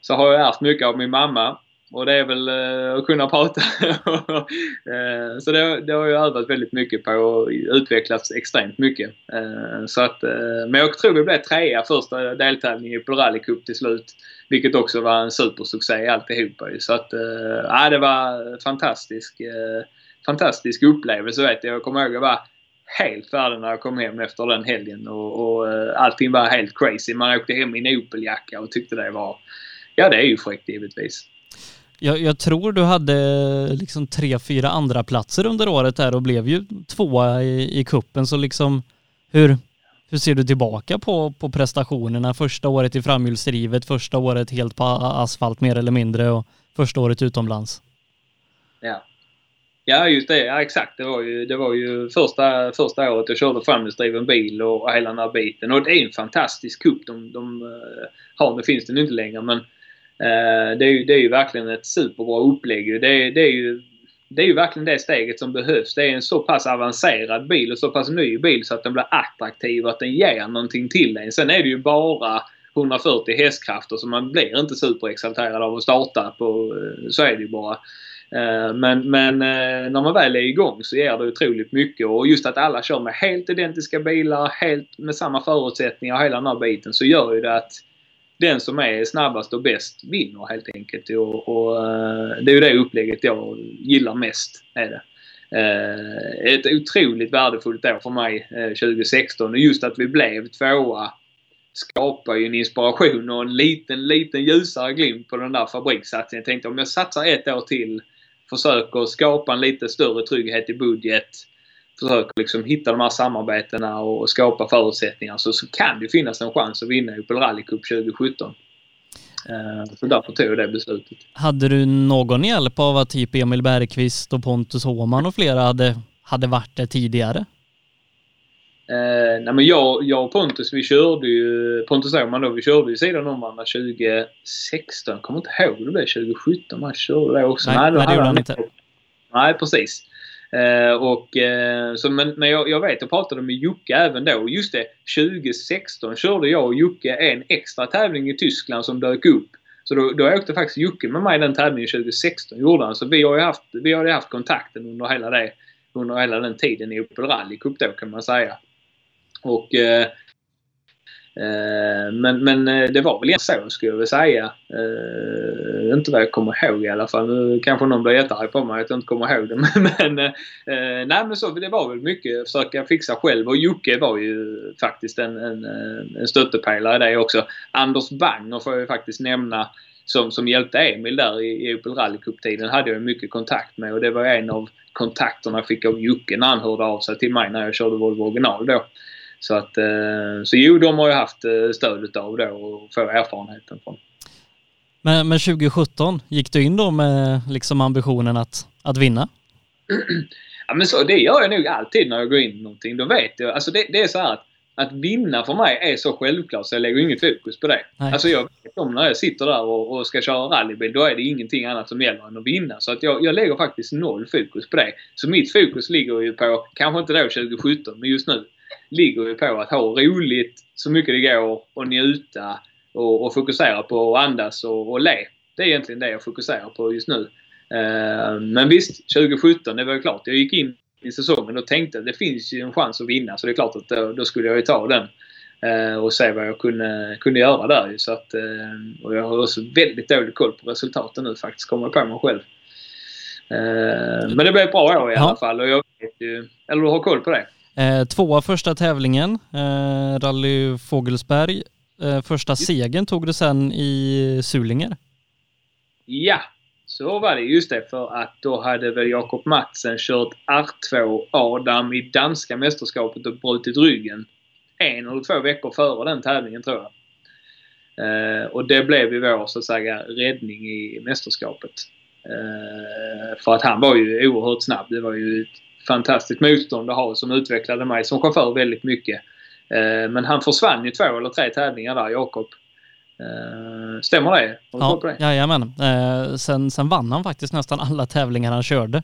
så har jag ärvt mycket av min mamma och det är väl eh, att kunna prata. Eh, så det, det, har jag övat väldigt mycket på och utvecklats extremt mycket. Eh, så att, men jag tror vi blev trea första deltävlingen på Rally Cup till slut. Vilket också var en supersuccé alltihopa Så att, ja, det var fantastiskt fantastisk upplevelse vet jag. Jag kommer ihåg att jag var helt färdig när jag kom hem efter den helgen och, och allting var helt crazy. Man åkte hem i en Opel-jacka och tyckte det var... Ja, det är ju fräckt givetvis. Jag, jag, tror du hade liksom tre, fyra andra platser under året där och blev ju tvåa i, i kuppen så liksom hur, hur ser du tillbaka på, på prestationerna? Första året i framhjulsdrivet, första året helt på asfalt mer eller mindre och första året utomlands. Ja, Ja, just det. Ja, exakt. Det var ju, det var ju första, första året jag körde framhjulsdriven bil och, hela den här biten. Och det är en fantastisk cup de, de eh, har. Nu finns den inte längre men Eh, det, är ju, det är ju verkligen ett superbra upplägg. Det, det, är ju, det är ju verkligen det steget som behövs. Det är en så pass avancerad bil och så pass ny bil så att den blir attraktiv och att den ger någonting till en. Sen är det ju bara 140 hästkrafter så man blir inte superexalterad av att starta på... Eh, så är det ju bara. Eh, men, men när man väl är igång så ger det otroligt mycket och just att alla kör med helt identiska bilar, helt med samma förutsättningar, och hela den här biten, så gör ju det att den som är snabbast och bäst vinner helt enkelt. Och, och eh, det är ju det upplägget jag gillar mest. Är det. Eh, ett otroligt värdefullt år för mig eh, 2016 och just att vi blev tvåa skapar ju en inspiration och en liten, liten ljusare glimt på den där fabrikssatsningen. Jag tänkte om jag satsar ett år till försöker skapa en lite större trygghet i budget. Försöker liksom hitta de här samarbetena och skapa förutsättningar så, så kan det finnas en chans att vinna Opel Rally Cup 2017. Uh, så därför tog jag det beslutet. Hade du någon hjälp av att typ Emil Bergqvist och Pontus Håman och flera hade, hade varit det tidigare? Eh, nej men jag, jag och Pontus, vi körde ju... Pontus Åhman då, vi körde ju sidan om varandra 2016. Kommer inte ihåg hur det blev 2017. Man körde det också. Nej, nej det gjorde han inte. Nej, precis. Eh, och, eh, så, men men jag, jag vet, jag pratade med Jocke även då. Just det, 2016 körde jag och Jocke en extra tävling i Tyskland som dök upp. Så då, då åkte faktiskt Jocke med mig den tävlingen 2016. Gjorde han. Så vi har ju haft, vi har haft kontakten under hela, det, under hela den tiden i Opel Rally Cup då kan man säga. Och, eh, eh, Eh, men, men eh, det var väl så skulle jag vilja säga. Eh, inte vad jag kommer ihåg i alla fall. Nu kanske någon blir jättearg på mig att jag inte kommer ihåg det. Men, eh, nej men så, det var väl mycket försöka fixa själv och Jocke var ju faktiskt en, en, en stöttepelare i det också. Anders Banger får jag faktiskt nämna som, som hjälpte Emil där i, i Opel Rally Cup-tiden hade jag mycket kontakt med och det var en av kontakterna jag fick av Jocke när han hörde av sig till mig när jag körde Volvo original då. Så att, eh, så jo, de har ju haft eh, stöd av då och få erfarenheten från. Men, men 2017, gick du in då med liksom ambitionen att, att vinna? ja, men så, det gör jag nog alltid när jag går in i någonting. Då vet jag. Alltså det, det är så här att, att vinna för mig är så självklart så jag lägger inget fokus på det. Nej. Alltså jag vet om när jag sitter där och, och, ska köra rallybil, då är det ingenting annat som gäller än att vinna. Så att jag, jag lägger faktiskt noll fokus på det. Så mitt fokus ligger ju på, kanske inte då 2017, men just nu, ligger ju på att ha roligt så mycket det går och njuta och, och fokusera på att andas och, och le. Det är egentligen det jag fokuserar på just nu. Uh, men visst, 2017, det var ju klart. Jag gick in i säsongen och tänkte att det finns ju en chans att vinna. Så det är klart att då, då skulle jag ju ta den. Uh, och se vad jag kunde, kunde göra där. Så att, uh, och jag har också väldigt dålig koll på resultaten nu faktiskt. Kommer på mig själv. men det blev ett bra år i alla fall. Och jag vet ju, eller du har koll på det? Eh, tvåa första tävlingen, eh, Rally Fågelsberg. Eh, första segern tog du sen i Sulinger. Ja, så var det. Just det, för att då hade väl Jakob Matsen kört R2 Adam i danska mästerskapet och brutit ryggen. En eller två veckor före den tävlingen tror jag. Eh, och det blev ju vår så att säga räddning i mästerskapet. Eh, för att han var ju oerhört snabb. Det var ju fantastiskt motstånd att ha som utvecklade mig som chaufför väldigt mycket. Eh, men han försvann ju två eller tre tävlingar där, Jakob. Eh, stämmer det? Ja, det? Jajamän. Eh, sen, sen vann han faktiskt nästan alla tävlingar han körde.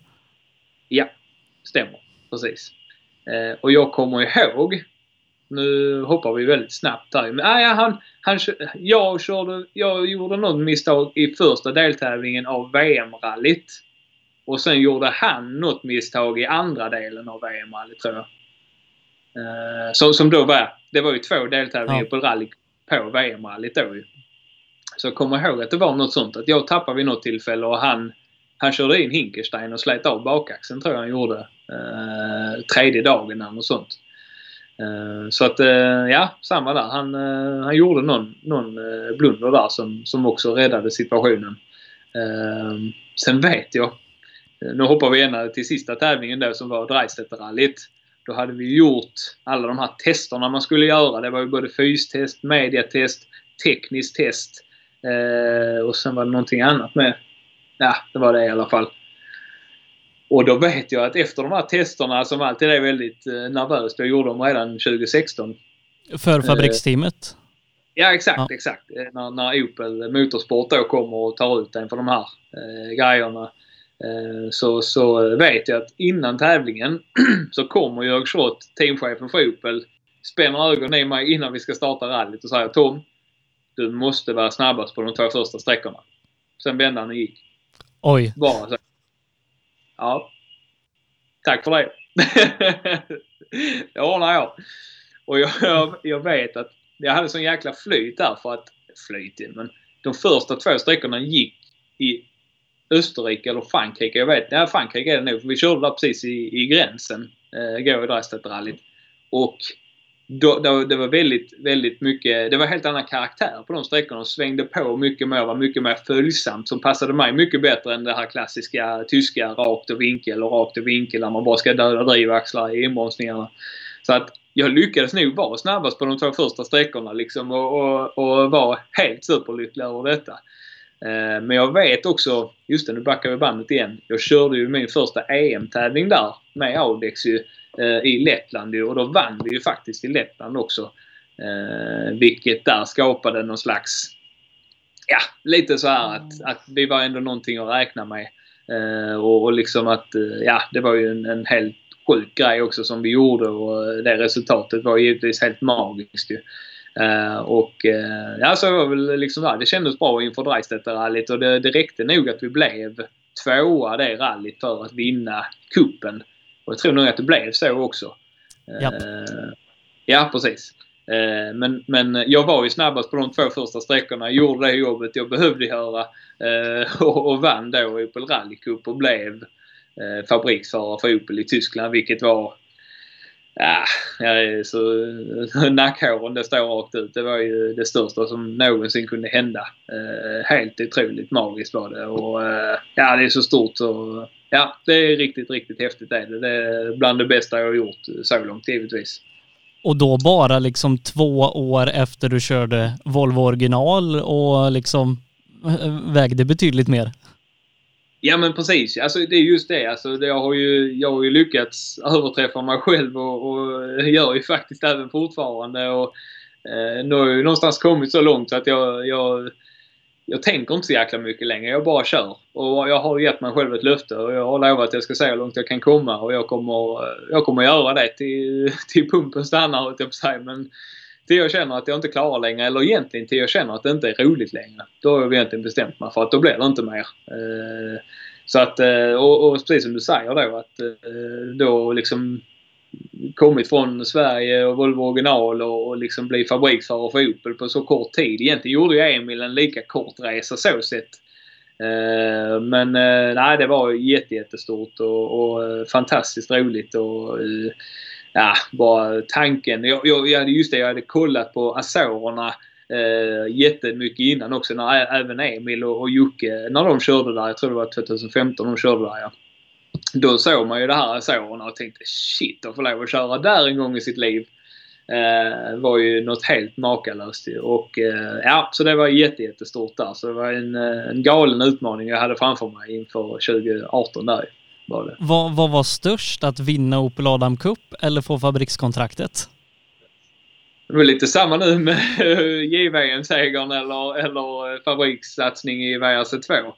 Ja, stämmer. Precis. Och jag kommer ihåg, nu hoppar vi väldigt snabbt här. Men, ah, ja, han, han, jag, körde, jag gjorde något misstag i första deltävlingen av VM-rallyt. Och sen gjorde han något misstag i andra delen av VM-rallyt tror jag. Uh, som, som då var, det var ju två deltävlingar ja. på rally på VM-rallyt då ju. Så jag kommer ihåg att det var något sånt att jag tappade vid något tillfälle och han, han körde in Hinkelstein och slet av bakaxeln tror jag han gjorde. Uh, tredje dagen eller något sånt. Uh, så att uh, ja, samma där. Han, uh, han gjorde någon, någon blunder där som, som också räddade situationen. sen vet jag nu hoppar vi ena till sista tävlingen då som var Dreistedt-rallyt. Då hade vi gjort alla de här testerna man skulle göra. Det var ju både fystest, mediatest, tekniskt test eh, och sen var det någonting annat med. Ja, det var det i alla fall. Och då vet jag att efter de här testerna som alltid är väldigt eh, nervöst, jag gjorde dem redan 2016. För fabriksteamet? Eh, ja, exakt, ja. exakt. Eh, när, när Opel Motorsport då kommer och tar ut en för de här eh, grejerna. Eh, så, så vet jag att innan tävlingen så kommer Jörg Schrott, teamchefen för Opel, spänner ögonen i mig innan vi ska starta rallyt och säger Tom, du måste vara snabbast på de två första sträckorna. Sen vände han och gick. Oj. Bara så. Ja. Tack för det. det ordnar jag. Och jag, jag, jag, vet att jag hade sån jäkla flyt där för att... Flyt in, men de första två sträckorna gick i Österrike eller Frankrike. Jag vet, inte. Frankrike är det nog. För vi körde där precis i, i gränsen. Eh, går i Dreistedt-rallyt. Och då, då, det var väldigt, väldigt mycket, det var helt annan karaktär på de sträckorna. De svängde på mycket mer, var mycket mer följsamt som passade mig mycket bättre än det här klassiska tyska rakt och vinkel och rakt och vinkel där man bara ska döda drivaxlar i inbromsningarna. Så att jag lyckades nog vara snabbast på de två första sträckorna liksom och, och, och var helt superlycklig över detta. Eh, men jag vet också, just det nu backar vi bandet igen. Jag körde ju min första EM-tävling där med Audex ju, eh, i Lettland och då vann vi ju faktiskt i Lettland också. Eh, vilket där skapade någon slags, ja, lite så här att, att vi var ändå någonting att räkna med. Och, och liksom att, ja, det var ju en, en helt sjuk grej också som vi gjorde och det resultatet var givetvis helt magiskt ju. Uh, och uh, ja, så var väl liksom där. Det kändes bra inför Dreistedt-rallyt och det, det räckte nog att vi blev tvåa det rallyt för att vinna kuppen. Och jag tror nog att det blev så också. Uh, ja, precis. Men, men jag var ju snabbast på de två första sträckorna. Gjorde det jobbet jag behövde göra. Och, och vann då Opel Rally Cup och blev fabriksförare för Opel i Tyskland. Vilket var Ah, ja, så... Nackhåren, det står rakt ut. Det var ju det största som någonsin kunde hända. Eh, helt otroligt magiskt var det. Och eh, ja, det är så stort och... Ja, det är riktigt, riktigt häftigt det är det. Det är bland det bästa jag har gjort så långt givetvis. Och då bara liksom två år efter du körde Volvo original och liksom eh, vägde betydligt mer. Ja men precis. Alltså, det är just det. Alltså, det jag, har ju, jag har ju lyckats överträffa mig själv och, och gör ju faktiskt även fortfarande. Och, eh, nu har jag ju någonstans kommit så långt så att jag, jag, jag tänker inte så jäkla mycket längre. Jag bara kör. Och jag har gett mig själv ett löfte och jag har lovat att jag ska se hur långt jag kan komma och jag kommer, jag kommer göra det till, till pumpen stannar, höll jag på sig. Men till jag känner att jag inte klarar längre eller egentligen till jag känner att det inte är roligt längre. Då har jag egentligen bestämt mig för att då blir det inte mer. Eh, så att, eh, och, och precis som du säger då att eh, då liksom kommit från Sverige och Volvo original och, och liksom bli fabriksförare för Opel på så kort tid. Egentligen gjorde ju Emil en lika kort resa så sett. Men nej, det var jätte, jättestort och, och fantastiskt roligt och ja, bara tanken. Jag, jag, jag just det, jag hade kollat på Azorerna eh, jättemycket innan också. När även Emil och, och Jocke, när de körde där, jag tror det var 2015 de körde där ja. Då såg man ju det här Azorerna och tänkte shit de får lov att köra där en gång i sitt liv. Eh, var ju något helt makalöst Och eh, ja, så det var jättestort där. Så det var en, eh, en galen utmaning jag hade framför mig inför 2018 där var det. Vad, vad var störst, att vinna Opel Adam Cup eller få fabrikskontraktet? Det var lite samma nu med JVM-segern eller, eller fabrikssatsning i VRC2.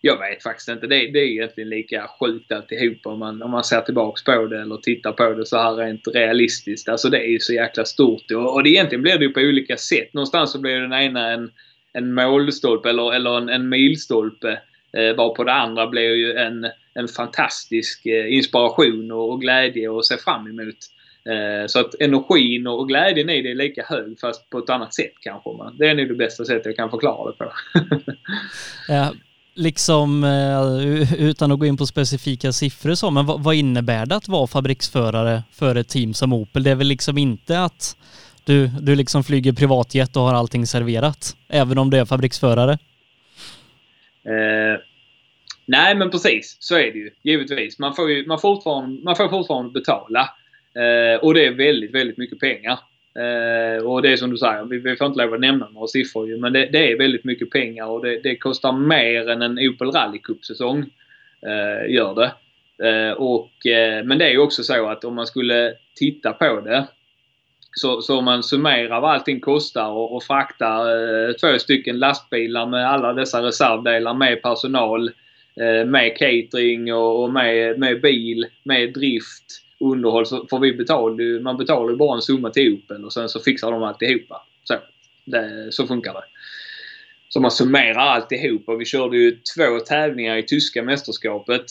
Jag vet faktiskt inte. Det, det är egentligen lika sjukt alltihop om man, om man ser tillbaks på det eller tittar på det så här rent realistiskt. Alltså det är ju så jäkla stort och, och det egentligen blir det ju på olika sätt. Någonstans så blir den ena en, en målstolpe eller, eller en, en milstolpe. Eh, var på det andra blir ju en, en fantastisk eh, inspiration och, glädje att se fram emot. Eh, så att energin och glädjen i det är lika hög fast på ett annat sätt kanske. Det är nog det bästa sättet jag kan förklara det på. ja, liksom eh, utan att gå in på specifika siffror så, men vad, vad innebär det att vara fabriksförare för ett team som Opel? Det är väl liksom inte att du, du liksom flyger privatjet och har allting serverat, även om du är fabriksförare? Eh, nej, men precis. Så är det ju. Givetvis. Man får, ju, man fortfarande, man får fortfarande betala. Eh, och det är väldigt, väldigt mycket pengar. Eh, och det är som du säger, vi, vi får inte lov att nämna några siffror ju, men det, det, är väldigt mycket pengar och det, det kostar mer än en Opel Rally Cup-säsong. Eh, gör det. Eh, och, eh, men det är ju också så att om man skulle titta på det så, så om man summerar vad allting kostar och, och fraktar eh, två stycken lastbilar med alla dessa reservdelar med personal, eh, Eh, med catering och, med, med bil, med drift, underhåll. Så får vi betala, man betalar ju bara en summa till Opel och sen så fixar de alltihopa. Så, det, så funkar det. Så man summerar alltihop och vi körde ju två tävlingar i tyska mästerskapet.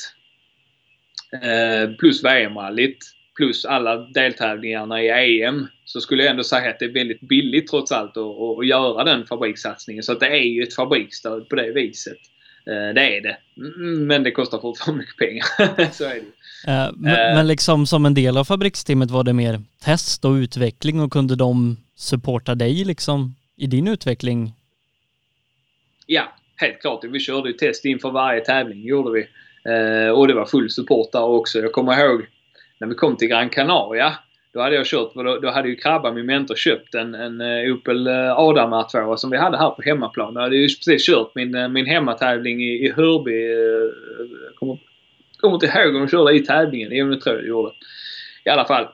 Eh, plus VM-rallyt plus alla deltävlingarna i EM så skulle jag ändå säga att det är väldigt billigt trots allt att, att göra den fabrikssatsningen. Så att det är ju ett fabriksstöd på det viset. Eh, det är det. Mm, men det kostar fortfarande mycket pengar. så är det uh, men, uh, men liksom som en del av fabriksteamet var det mer test och utveckling och kunde de supporta dig liksom i din utveckling? Ja, helt klart. Vi körde ju test inför varje tävling, gjorde vi. Och det var full support där också. Jag kommer ihåg när vi kom till Gran Canaria då hade jag kört, då, då hade ju Krabba, min mentor, köpt en, en eh, Opel eh, Adam R2 som vi hade här på hemmaplan. Jag hade ju precis kört min, eh, min hemmatävling i, i Hörby. Kommer, kommer inte ihåg om de körde i tävlingen. Jo, det tror jag de gjorde. I alla fall.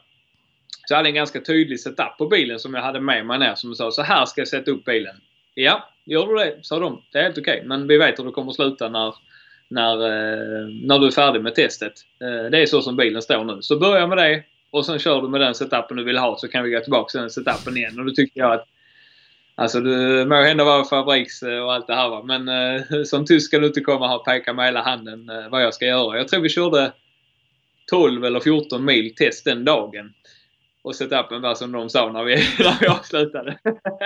Så jag hade en ganska tydlig setup på bilen som jag hade med mig ner som sa så här ska jag sätta upp bilen. Ja, gör du det? sa de. Det är helt okej. Okay. Men vi vet hur det kommer sluta när, när, när du är färdig med testet. Det är så som bilen står nu. Så börja med det och sen kör du med den setupen du vill ha så kan vi gå tillbaka till den setupen igen. Och då tycker jag att Alltså det må hända vara fabriks eh, och allt det här va. Men eh, som tysk ska du inte komma och peka med hela handen eh, vad jag ska göra. Jag tror vi körde 12 eller 14 mil test den dagen. Och setupen var som de sa när vi, när vi avslutade.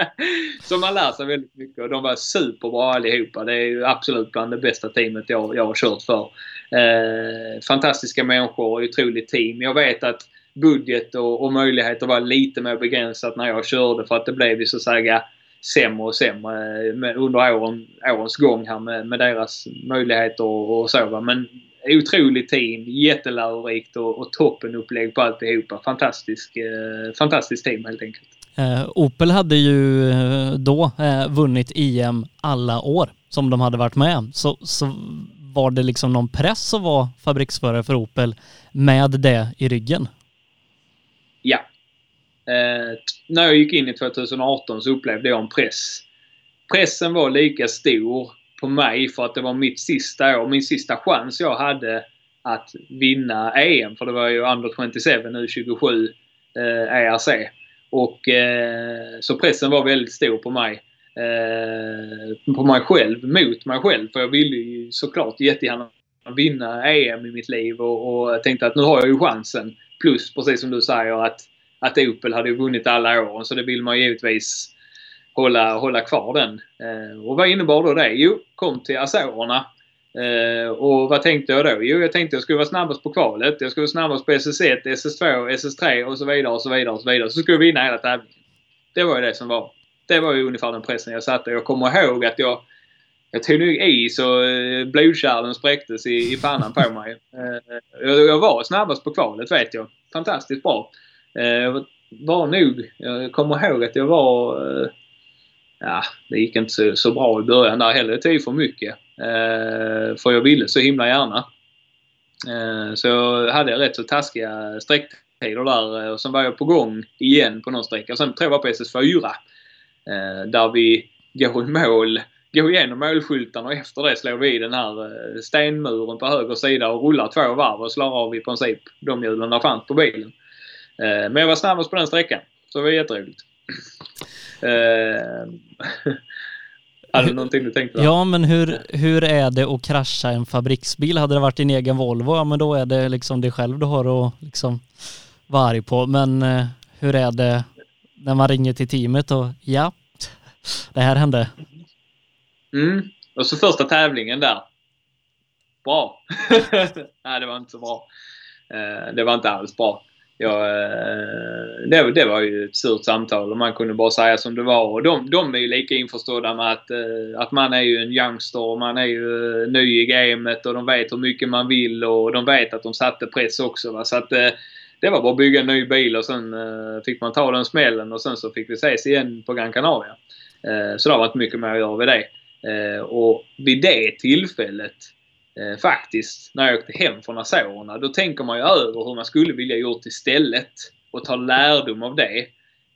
så man lär sig väldigt mycket och de var superbra allihopa. Det är ju absolut bland det bästa teamet jag, jag har kört för. Eh, fantastiska människor och otroligt team. Jag vet att budget och, och möjligheter var lite mer begränsat när jag körde för att det blev ju så att säga sämre och sämre eh, under åren, årens gång här med, med deras möjligheter och, och så. Va? Men otroligt team, jättelärorikt och, och toppenupplägg på alltihopa. Fantastisk, eh, fantastiskt team helt enkelt. Eh, Opel hade ju eh, då eh, vunnit EM alla år som de hade varit med. Så, så var det liksom någon press att vara fabriksförare för Opel med det i ryggen? Eh, när jag gick in i 2018 så upplevde jag en press. Pressen var lika stor på mig för att det var mitt sista år, min sista chans jag hade att vinna EM. För det var ju Under 27 nu 27 eh, ERC. Och eh, så pressen var väldigt stor på mig. Eh, på mig själv, mot mig själv. För jag ville ju såklart jättegärna vinna EM i mitt liv och, och tänkte att nu har jag ju chansen. Plus precis som du säger att, att Opel hade vunnit alla åren så det vill man givetvis hålla, hålla kvar den. Eh, och vad innebar då det? Jo, kom till Azorerna. Eh, och vad tänkte jag då? Jo, jag tänkte jag skulle vara snabbast på kvalet. Jag skulle vara snabbast på SS1, SS2, SS3 och så vidare och så vidare och så vidare. Så skulle jag vinna hela tävlingen. Det var ju det som var. Det var ju ungefär den pressen jag satte. Jag kommer ihåg att jag jag tog nog i så eh, blodkärlen spräcktes i, i pannan på mig. Eh, jag, jag var snabbast på kvalet vet jag. Fantastiskt bra. Eh, jag var nog, jag kommer ihåg att jag var eh, ja, det gick inte så, så bra i början där heller. Det tog för mycket. Eh, för jag ville så himla gärna. Så så hade jag rätt så taskiga sträcktider där och sen var jag på gång igen på någon sträcka. Sen tror jag var på SS4. Där vi går i mål, går igenom målskyltarna och efter det slår vi i den här stenmuren på höger sida och rullar två varv och slår av i princip de hjulen där fanns på bilen. Eh, men jag var snabbast på den sträckan. Så det var jätteroligt. Eh, hade du någonting du tänkte på? Ja, men hur, hur är det att krascha en fabriksbil? Hade det varit din egen Volvo, ja men då är det liksom dig själv du har att liksom vara arg på. Men eh, hur är det när man ringer till teamet och ja, det här hände? Mm. Och så första tävlingen där. Bra. Nej, det var inte så bra. Det var inte alls bra Ja, eh, det, det, var ju ett surt samtal och man kunde bara säga som det var. Och de, de är ju lika införstådda med att, eh, att man är ju en youngster och man är ju eh, ny i gamet och de vet hur mycket man vill och de vet att de satte press också. Va? Så att det var bara att bygga en ny bil och sen fick man ta den smällen och sen så fick vi ses igen på Gran Canaria. Så det har varit mycket mer att göra vid det. Och vid det tillfället eh, faktiskt när jag åkte hem från Azorerna. Då tänker man ju över hur man skulle vilja gjort istället och ta lärdom av det.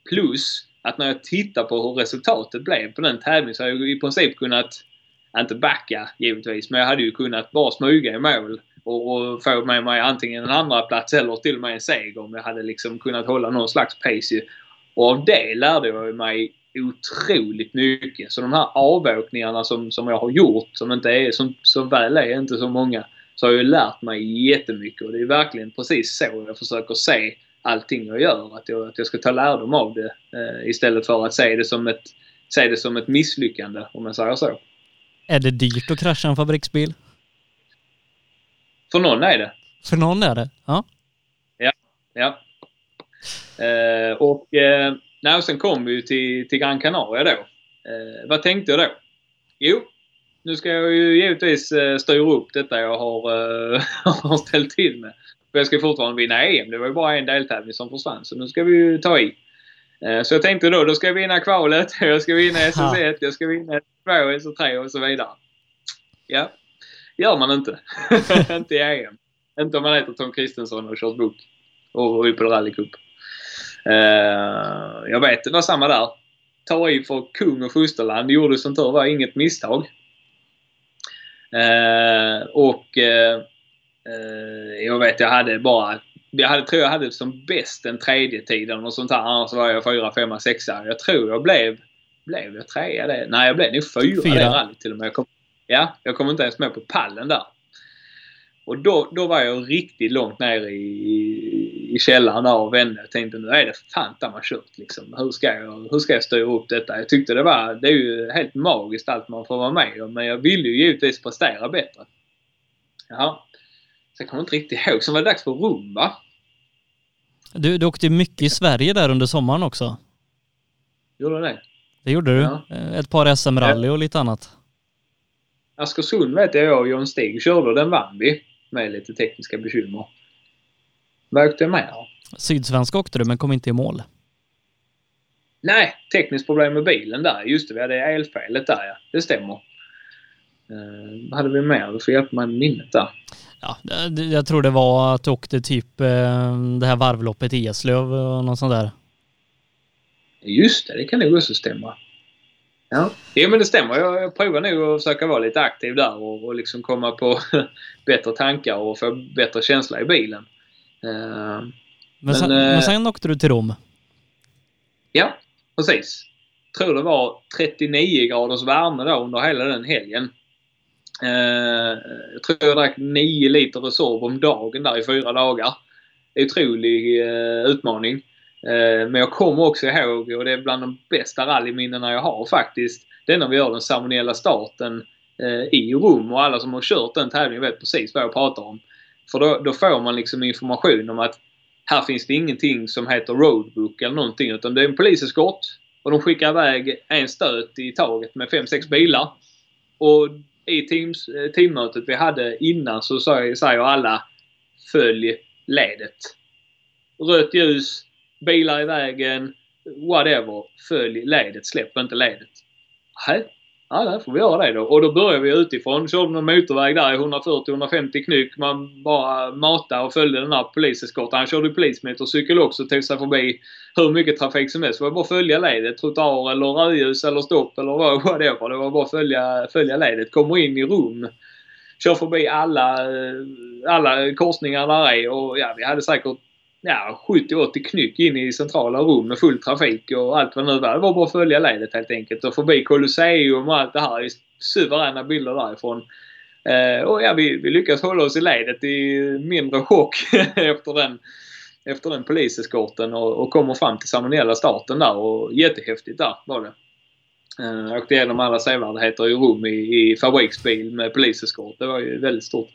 Plus att när jag tittar på hur resultatet blev på den tävlingen så har jag i princip kunnat, inte backa givetvis, men jag hade ju kunnat bara smyga i mål och, och få med mig antingen en andra plats eller till och med en seger om jag hade liksom kunnat hålla någon slags pace. Och av det lärde jag mig otroligt mycket. Så de här avåkningarna som, som jag har gjort, som inte är som, så väl är inte så många, så har jag lärt mig jättemycket. Och det är verkligen precis så jag försöker se allting jag gör. Att jag, att jag ska ta lärdom av det eh, istället för att se det, som ett, se det som ett misslyckande, om jag säger så. Är det dyrt att krascha en fabriksbil? För någon är det. För någon är det? Ja. Ja. ja. Eh, och eh, Nej, och sen kom vi ju till, till Gran Canaria då. Eh, vad tänkte jag då? Jo, nu ska jag ju givetvis eh, styra upp detta jag har, eh, har ställt till med. För jag ska fortfarande vinna EM. Det var ju bara en deltävling som försvann. Så nu ska vi ju ta i. Eh, så jag tänkte då, då ska jag vinna kvalet. Jag ska vinna SS1, jag ska vinna SS2, SS3 och så vidare. Ja, gör man inte. inte i EM. Inte om man heter Tom Kristensson och kört bok. Och Opel Rally Cup. Uh, jag vet, det var samma där. Ta i för kung och fosterland. Gjorde som tur var inget misstag. Uh, och uh, jag vet, jag hade bara... Jag hade, tror jag hade som bäst en tredje tid eller något sånt här. Annars var jag fyra, femma, sexa. Jag tror jag blev... Blev jag trea det? Nej, jag blev nog fyra, fyra. det rallyt till och med. Jag kom, ja, jag kom inte ens med på pallen där. Och då, då var jag riktigt långt ner i, i källaren där och vände. Jag tänkte nu är det fan man kört liksom. Hur ska, jag, hur ska jag styra upp detta? Jag tyckte det var, det är ju helt magiskt allt man får vara med om. Men jag ville ju givetvis prestera bättre. Jaha. Så jag kommer inte riktigt ihåg. Sen var det dags för rum va? Du, du åkte mycket i Sverige där under sommaren också. Gjorde det? Det gjorde du. Ja. Eh, Ett par SM-rally och lite annat. Askersund vet jag och John Stig körde och den vann vi. Med lite tekniska bekymmer. Vad åkte jag med? Sydsvenska åkte du men kom inte i mål. Nej, tekniskt problem med bilen där. Just det, vi hade elfelet där ja. Det stämmer. Uh, vad hade vi mer? Du får hjälpa mig med minnet där. Ja, jag tror det var att du åkte typ eh, det här varvloppet i Eslöv och något sånt där. Just det, det kan nog också stämma. Ja, jo, men det stämmer. Jag, jag provar nog att försöka vara lite aktiv där och, och liksom komma på bättre tankar och få bättre känsla i bilen. Eh, Men, sen, Men, eh, men sen åkte du till Rom. ja, precis. Tror det var 39 graders värme då under hela den helgen. Eh, jag tror jag drack 9 liter Resorb om dagen där i fyra dagar. Otrolig eh, utmaning. Eh, men jag kommer också ihåg, och det är bland de bästa rallyminnena jag har faktiskt, det är när vi gör den ceremoniella starten eh, i Rom och alla som har kört den tävlingen vet precis vad jag pratar om. För då, då får man liksom information om att här finns det ingenting som heter roadbook eller någonting utan det är en poliseskort och de skickar iväg en stöt i taget med 5-6 bilar. Och i teams, eh, teammötet vi hade innan så säger alla följ ledet. Rött ljus, bilar i vägen, whatever. Följ ledet, släpp inte ledet. Nej, ja, då får vi göra det då. Och då börjar vi utifrån. Körde någon motorväg där i 140-150 knyck. Man bara matade och följde den här poliseskorten. Han körde polismetercykel också tog sig förbi hur mycket trafik som helst. Det var bara att följa ledet. Trottoar eller rödljus eller stopp eller vad whatever. Det var bara att följa, följa ledet. Kommer in i rum. Kör förbi alla, eh, alla korsningar där är och ja, vi hade säkert ja, 70-80 knyck in i centrala rum med full trafik och allt vad det nu var. Det var bara att följa ledet helt enkelt och förbi Colosseum och allt det här. Suveräna bilder därifrån. Eh, och ja, vi, vi lyckas hålla oss i ledet i mindre chock efter den, efter den poliseskorten och, och kommer fram till ceremoniella starten där och jättehäftigt där var det. Eh, åkte igenom alla sevärdheter i Rom i, i fabriksbil med poliseskort. Det var ju väldigt stort.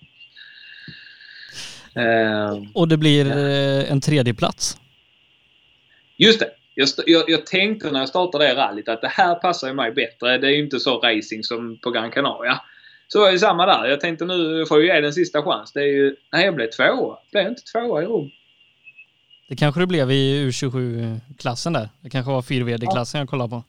Eh, Och det blir eh, en tredje plats. Just det. Jag, jag, tänkte när jag startade det rallyt att det här passar mig bättre. Det är ju inte så racing som på Gran Canaria. Så var det samma där. Jag tänkte nu får jag ge den sista chans. Det är ju... Nej, jag blev tvåa. Blev jag inte tvåa i Rom? Det kanske det blev i U27-klassen där. Det kanske var 4VD-klassen jag kollade på.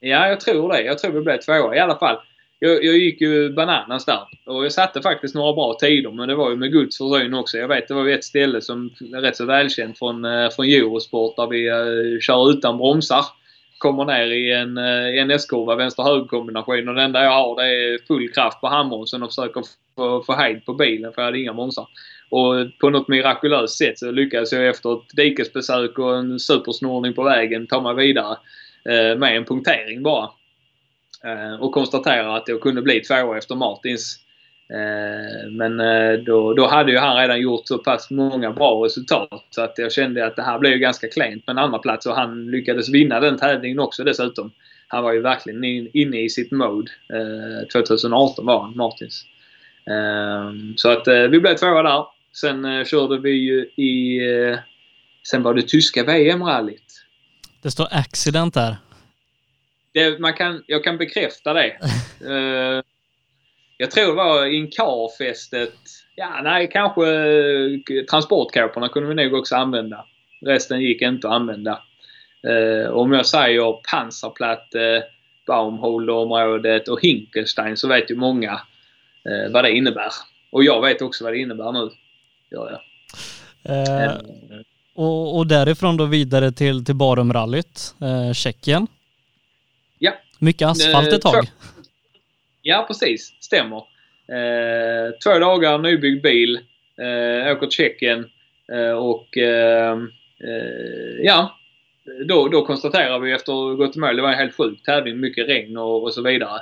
Ja, jag tror det. Jag tror vi blev tvåa i alla fall. Jag, jag gick ju bananas där. Och jag satte faktiskt några bra tider, men det var ju med Guds försyn också. Jag vet, det var ju ett ställe som är rätt så välkänt från, eh, från Eurosport där vi uh, kör utan bromsar. Kommer ner i en, uh, en S-kurva, vänster-höger-kombination och det enda jag har det är full kraft på handbromsen och försöker få, få hejd på bilen för jag hade inga bromsar. Och på något mirakulöst sätt så lyckades jag efter ett dikesbesök och en supersnurrning på vägen ta mig vidare Uh, med en punktering bara. Eh, och konstaterar att jag kunde bli tvåa efter Martins. Eh, men eh, då, då hade ju han redan gjort så pass många bra resultat så att jag kände att det här blev ju ganska klent med en andra plats och han lyckades vinna den tävlingen också dessutom. Han var ju verkligen inne i sitt mode. 2018 var han, Martins. Så att vi blev tvåa där. Sen körde vi ju i... Sen var det tyska VM-rallyt. Det står accident där. Det, man kan, jag kan bekräfta det. Eh, jag tror det var Incar-fästet. Ja, nej, kanske uh, transportkåporna kunde vi nog också använda. Resten gick inte att använda. Eh, om jag säger pansarplatte, Baumholder-området och Hinkelstein så vet ju många eh, vad det innebär. Och jag vet också vad det innebär nu. Gör jag. Eh, och, och därifrån då vidare till, till Barumrallyt, eh, Tjeckien. Mycket asfalt Eh, ett tag. Ja, precis. Stämmer. Eh, två dagar nybyggd bil. Eh, åker Tjeckien. Eh, och eh, eh, ja, då, då konstaterar vi efter att ha gått i mål, det var en helt sjuk tävling, mycket regn och, och så vidare.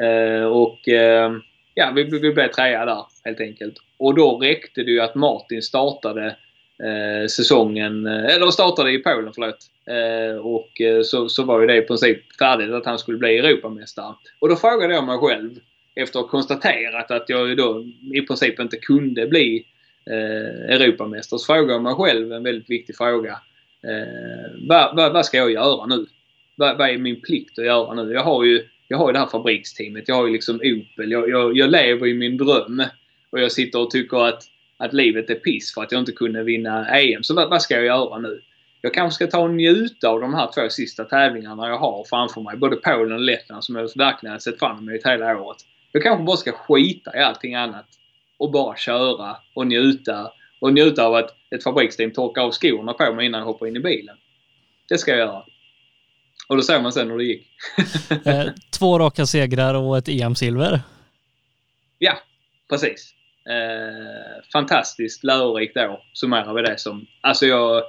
Eh, och eh, ja, vi, vi blev trea där helt enkelt. Och då räckte det ju att Martin startade eh, säsongen, eh, eller startade i Polen förlåt. Eh, och eh, så, så var ju det i princip färdigt att han skulle bli Europamästare. Och då frågade jag mig själv efter att ha konstaterat att jag ju då i princip inte kunde bli eh, Europamästare så frågade jag mig själv en väldigt viktig fråga. Eh, vad, vad, vad ska jag göra nu? Vad, vad är min plikt att göra nu? Jag har ju, jag har ju det här fabriksteamet. Jag har ju liksom Opel. Jag, jag, jag lever i min dröm. Och jag sitter och tycker att, att livet är piss för att jag inte kunde vinna EM. Så vad, vad ska jag göra nu? Jag kanske ska ta och njuta av de här två sista tävlingarna jag har framför mig. Både Polen och Lettland som jag verkligen har sett fram emot hela året. Jag kanske bara ska skita i allting annat och bara köra och njuta. Och njuta av att ett fabriksteam torkar av skorna på mig innan jag hoppar in i bilen. Det ska jag göra. Och då ser man sen hur det gick. Eh, Två raka segrar och ett EM-silver. ja, precis. Eh, fantastiskt lärorikt år summerar vi det som. Alltså jag,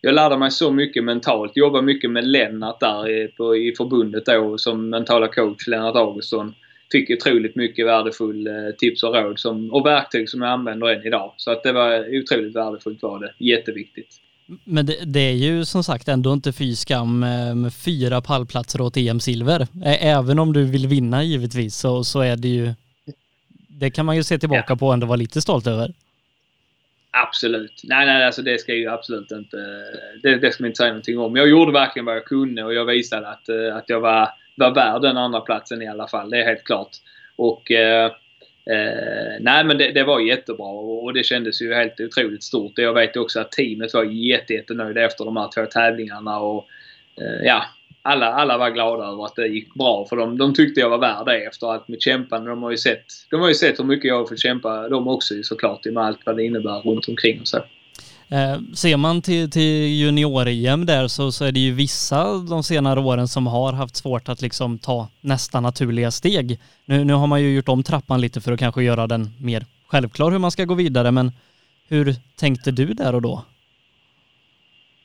jag lärde mig så mycket mentalt. Jobbade mycket med Lennart där i, på, i förbundet då som mentala coach, Lennart Augustsson. Fick otroligt mycket värdefull eh, tips och råd som, och verktyg som jag använder än idag. Så att det var otroligt värdefullt var det. Jätteviktigt. Men det, det är ju som sagt ändå inte fy skam eh, med, fyra pallplatser åt EM-silver. Även om du vill vinna givetvis så, så är det ju, det kan man ju se tillbaka på och ändå vara lite stolt över. Absolut. Nej, nej, alltså det ska ju absolut inte... Det, det ska man inte säga någonting om. Jag gjorde verkligen vad jag kunde och jag visade att, eh, att jag var, var värd den andra platsen i alla fall. Det är helt klart. Och... Eh, eh, nej, men det, det var jättebra och, det kändes ju helt otroligt stort. Jag vet också att teamet var jätte, jättenöjda efter de här två tävlingarna och... Eh, ja, alla, alla var glada över att det gick bra för de, de tyckte jag var värd det efter allt mitt kämpande. De har ju sett, de har ju sett hur mycket jag har fått kämpa de också såklart med allt vad det innebär runt omkring och så. Eh, ser man till, till junior-EM där så, så är det ju vissa de senare åren som har haft svårt att liksom ta nästa naturliga steg. Nu, nu har man ju gjort om trappan lite för att kanske göra den mer självklar hur man ska gå vidare men hur tänkte du där och då?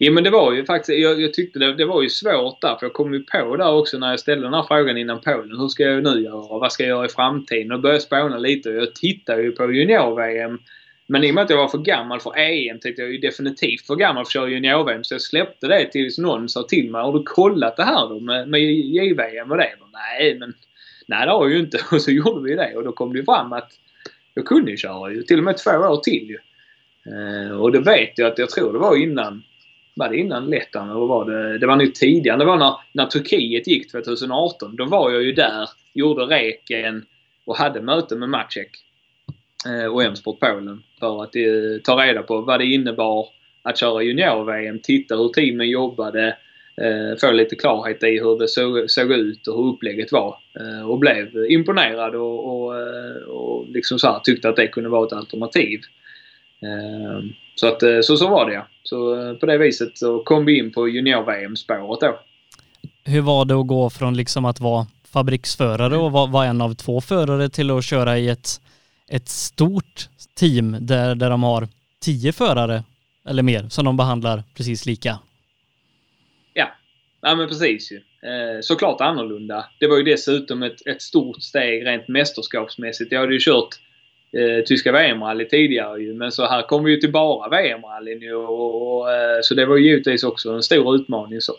Ja men det var ju faktiskt, jag, jag tyckte det, det var ju svårt där för jag kom ju på där också när jag ställde den här frågan innan Polen. Hur ska jag nu göra? Vad ska jag göra i framtiden? Och började spåna lite och jag tittade ju på junior-VM. Men i och med att jag var för gammal för EM tyckte jag ju definitivt för gammal för att köra junior-VM. Så jag släppte det tills någon sa till mig. Har du kollat det här då med, med JVM och det? Och, nej men, nej det har jag ju inte. Och så gjorde vi det och då kom det ju fram att jag kunde ju köra ju. Till och med två år till ju. Eh, och det vet jag att jag tror det var innan var det innan Lettland eller var det? Det var nog tidigare. Det var när, när Turkiet gick 2018. Då var jag ju där, gjorde reken och hade möte med Maciek eh, och M-sport Polen för att eh, ta reda på vad det innebar att köra junior-VM, titta hur teamen jobbade, eh, få lite klarhet i hur det såg, såg ut och hur upplägget var. Eh, och blev imponerad och, och, eh, och liksom så här, tyckte att det kunde vara ett alternativ. Eh, så, att, så så var det ja. Så eh, på det viset så kom vi in på junior-VM-spåret då. Hur var det att gå från liksom att vara fabriksförare och vara, en av två förare till att köra i ett, ett stort team där, där de har tio förare eller mer som de behandlar precis lika? Ja, ja men precis ju. Eh, såklart annorlunda. Det var ju dessutom ett, ett stort steg rent mästerskapsmässigt. Jag hade ju kört eh, tyska VM-rally tidigare ju, men så här kom vi ju till bara VM-rallyn nu. och, och, eh, så det var ju givetvis också en stor utmaning så,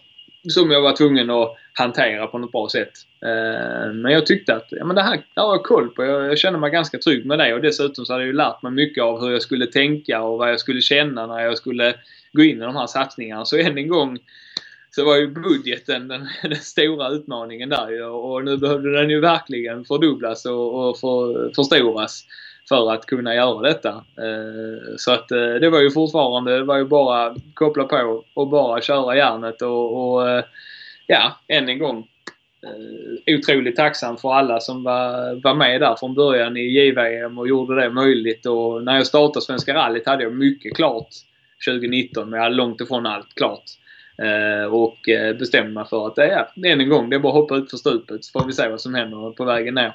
som jag var tvungen att hantera på något bra sätt. Eh, men jag tyckte att ja, men det här, det har jag koll på. Jag, jag kände mig ganska trygg med det och dessutom så hade jag ju lärt mig mycket av hur jag skulle tänka och vad jag skulle känna när jag skulle gå in i de här satsningarna. Så än en gång så var ju budgeten den, den stora utmaningen där ju och nu behövde den ju verkligen fördubblas och, och för, förstoras för att kunna göra detta. Eh, så att eh, det var ju fortfarande, det var ju bara koppla på och bara köra järnet och, och eh, ja, än en gång otroligt tacksam för alla som var, var med där från början i JVM och gjorde det möjligt. Och när jag startade Svenska rallyt hade jag mycket klart 2019 men jag hade långt ifrån allt klart. Eh, och eh, bestämde mig för att ja, än en gång, det är bara att hoppa ut för stupet så får vi se vad som händer på vägen ner.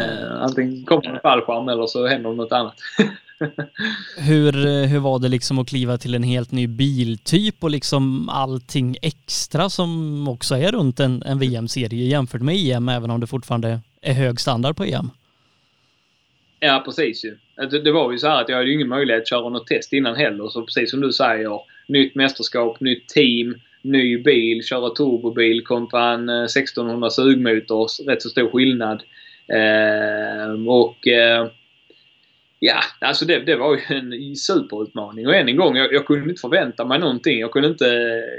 Eh, antingen kommer en fallskärm eller så händer något annat. Hur, hur var det liksom att kliva till en helt ny biltyp och liksom allting extra som också är runt en, en VM-serie jämfört med EM även om det fortfarande är hög standard på EM? Ja, precis ju. Det, det var ju så här att jag hade ju ingen möjlighet att köra något test innan heller. Så precis som du säger, nytt mästerskap, nytt team, ny bil, köra turbobil kontra en eh, 1600 sugmotors. Rätt så stor skillnad. Eh, och eh, Ja, alltså det, det var ju en superutmaning. Och än en gång, jag, jag, kunde inte förvänta mig någonting. Jag kunde, inte,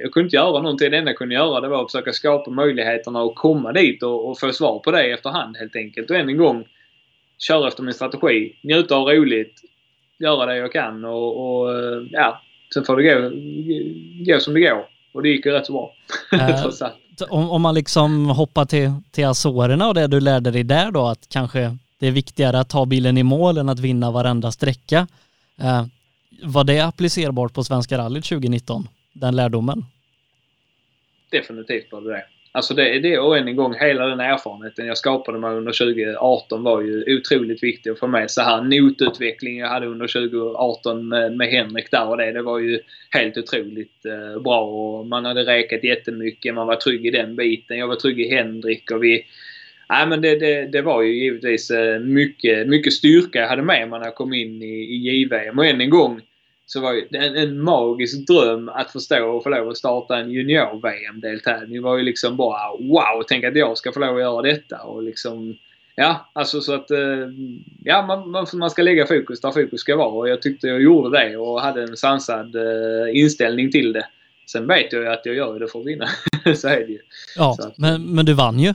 jag kunde inte göra någonting. Det enda jag kunde göra det var att försöka skapa möjligheterna att komma dit och, och få svar på det efterhand helt enkelt. Och än en gång, köra efter min strategi. Njuta och roligt. Göra det jag kan och, och ja, sen får det gå, gå som det går. Och det gick ju rätt så bra. Äh, om, om man liksom hoppar till, till Azorerna och det du lärde dig där då, att kanske det är viktigare att ta bilen i mål än att vinna varenda sträcka. Eh, var det applicerbart på Svenska rallyt 2019? Den lärdomen? Definitivt var det det. Alltså det, det och än en gång, hela den erfarenheten jag skapade mig under 2018 var ju otroligt viktig att få med sig här. Notutveckling jag hade under 2018 med, med Henrik där och det, det var ju helt otroligt eh, bra och man hade räkat jättemycket, man var trygg i den biten. Jag var trygg i Henrik och vi Nej, men det, det, det, var ju givetvis eh, mycket, mycket styrka jag hade med mig när jag kom in i, i JVM. Och än en gång så var det en, en magisk dröm att förstå och få lov att starta en junior-VM-deltävling. Det var ju liksom bara wow! Tänk att jag ska få lov att göra detta. Och liksom, ja, alltså så att eh, ja, man, man ska lägga fokus där fokus ska vara. Och jag tyckte jag gjorde det och hade en sansad uh, inställning till det. Sen vet jag ju att jag gör det för att vinna. så är det ju. Ja, att, men, men du vann ju.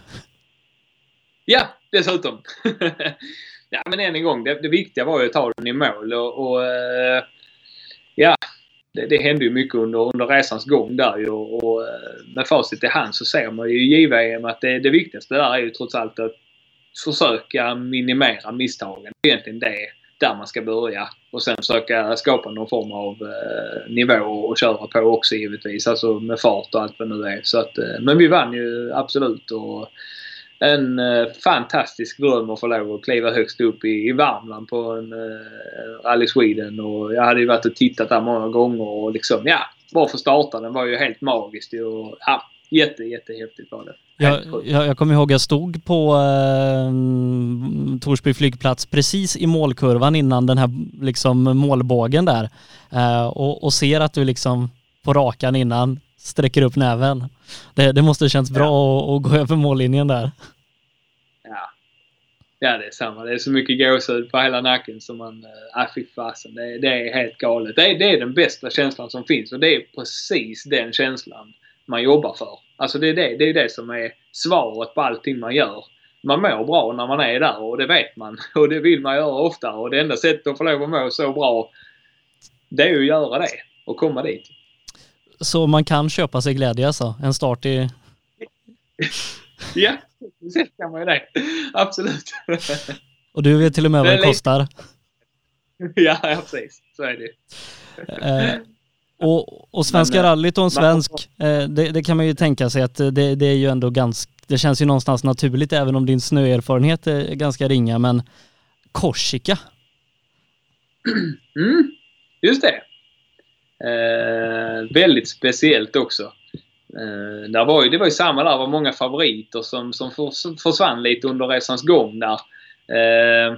Ja, dessutom. ja, men än en gång, det, det viktiga var ju att ta den i mål och, och uh, ja, det, det, hände ju mycket under, under resans gång där ju och, och eh, med facit i hand så ser man ju i JVM att det, det viktigaste där är ju trots allt att försöka minimera misstagen. Det är egentligen det där man ska börja. Och sen försöka skapa någon form av eh, nivå och köra på också givetvis. Alltså med fart och allt vad det nu är. Så att, eh, men vi vann ju absolut. Och, en eh, fantastisk dröm att få lov att kliva högst upp i, i Värmland på en eh, Rally Sweden. Och jag hade ju varit och tittat där många gånger och liksom, ja, bara för starta den var ju helt magiskt. Och, ja, jätte, jättehäftigt var det. Jag, jag, jag kommer ihåg jag stod på eh, Torsby flygplats precis i målkurvan innan den här liksom målbågen där eh, och, och ser att du liksom på rakan innan sträcker upp näven. Det, det måste känns bra ja. att, att gå över mållinjen där. Ja. Det är samma. Det är så mycket gåshud på hela nacken som man... Äh, fy fasen. Det, det, är helt galet. Det är, det är den bästa känslan som finns och det är precis den känslan man jobbar för. Alltså det är det, det, är det som är svaret på allting man gör. Man mår bra när man är där och det vet man. Och det vill man göra ofta. Och det enda sättet att få lov att må så bra, det är ju att göra det och komma dit. Så man kan köpa sig glädje alltså? En start i... ja, det kan man ju det. Absolut. Och du vet till och med vad det kostar? ja, ja, precis. Så är det eh, och, och Svenska Men, eh, rallyt och en svensk, eh, det, det, kan man ju tänka sig att det, det är ju ändå ganska, det känns ju någonstans naturligt även om din snöerfarenhet är ganska ringa, men Korsika? Mm, just det. Eh, väldigt speciellt också. Eh, där var ju, det var ju samma där, det var många favoriter som, som försvann lite under resans gång där. Eh,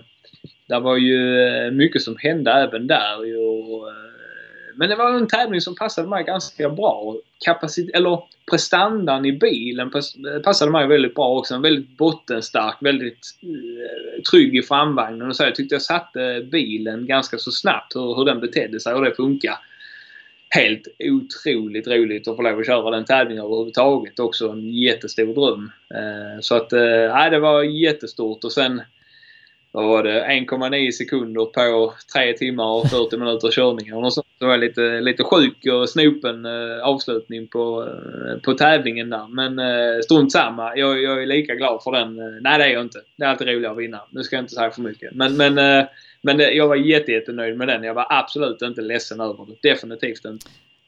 det var ju eh, mycket som hände även där. Och, eh, men det var en tävling som passade mig ganska bra. Kapacit eller prestandan i bilen eh, passade mig väldigt bra också. En väldigt bottenstark, väldigt trygg i framvagnen och så. Jag tyckte jag satte bilen ganska så snabbt hur, hur den betedde sig och det funkade helt otroligt roligt att få lov att köra den tävlingen överhuvudtaget. Också en jättestor dröm. Eh, så att, eh, nej, det var jättestort och sen vad var det, 1,9 sekunder på 3 timmar och 40 minuter körning. Och sånt. Det var lite, lite sjuk och snopen eh, avslutning på, på tävlingen där. Men strunt samma. Jag, jag är lika glad för den. Nej, det är jag inte. Det är alltid roligare att vinna. Nu ska jag inte säga för mycket. Men, men, men jag var jättenöjd med den. Jag var absolut inte ledsen över det. Definitivt inte.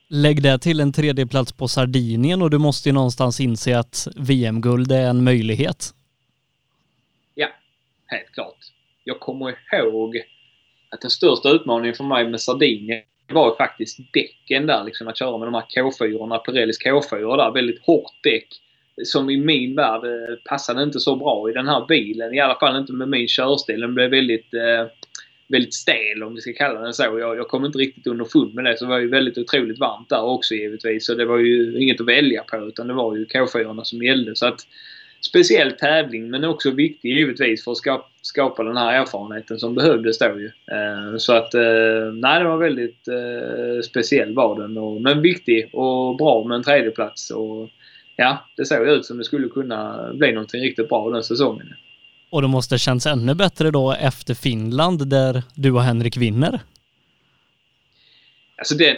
Lägg det till en tredjeplats på Sardinien och du måste ju någonstans inse att VM-guld är en möjlighet. Ja, helt klart jag kommer ihåg att den största utmaningen för mig med Sardinien var faktiskt däcken där. Liksom att köra med de här K4, Pirellis K4 där. Väldigt hårt däck. Som i min värld eh, passade inte så bra i den här bilen. I alla fall inte med min körstil. Den blev väldigt, eh, väldigt stel om vi ska kalla den så. Jag, jag kom inte riktigt underfund med det. Så det var ju väldigt otroligt varmt där också givetvis. Så det var ju inget att välja på utan det var ju K4 som gällde. Så att speciell tävling men också viktig givetvis för att skapa, skapa den här erfarenheten som behövdes då ju. Eh, så att, eh, nej det var väldigt eh, speciell var den. Och, men viktig och bra med en tredjeplats. Och, ja, det såg ut som det skulle kunna bli någonting riktigt bra den säsongen. Och det måste känns ännu bättre då efter Finland där du och Henrik vinner. Alltså det,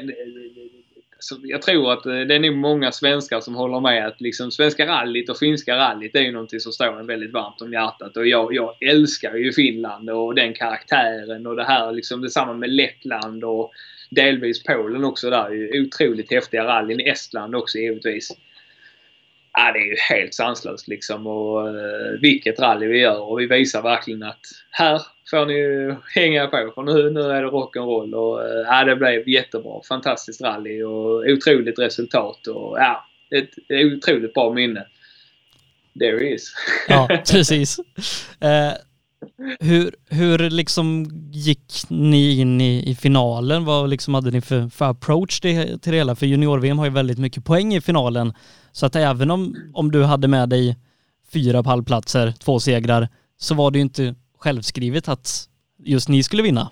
alltså jag tror att eh, det är nog många svenskar som håller med att liksom svenska rallyt och finska rallyt är ju någonting som står en väldigt varmt om hjärtat. Och jag, jag älskar ju Finland och den karaktären och det här liksom detsamma med Lettland och delvis Polen också där. Otroligt häftiga rallyn. Estland också givetvis. Ja, det är ju helt sanslöst liksom. Och uh, vilket rally vi gör. Och vi visar verkligen att här får ni hänga på för nu, nu är det rock'n'roll. Och uh, ja, det blev jättebra. Fantastiskt rally och otroligt resultat. Och ja, ett, otroligt bra minne. There is. ja, precis. Uh, hur, hur liksom gick ni in i, i finalen? Vad liksom hade ni för, för approach till, till det hela? För junior-VM har ju väldigt mycket poäng i finalen. Så att även om, om du hade med dig fyra pallplatser, två segrar, så var det ju inte självskrivet att just ni skulle vinna.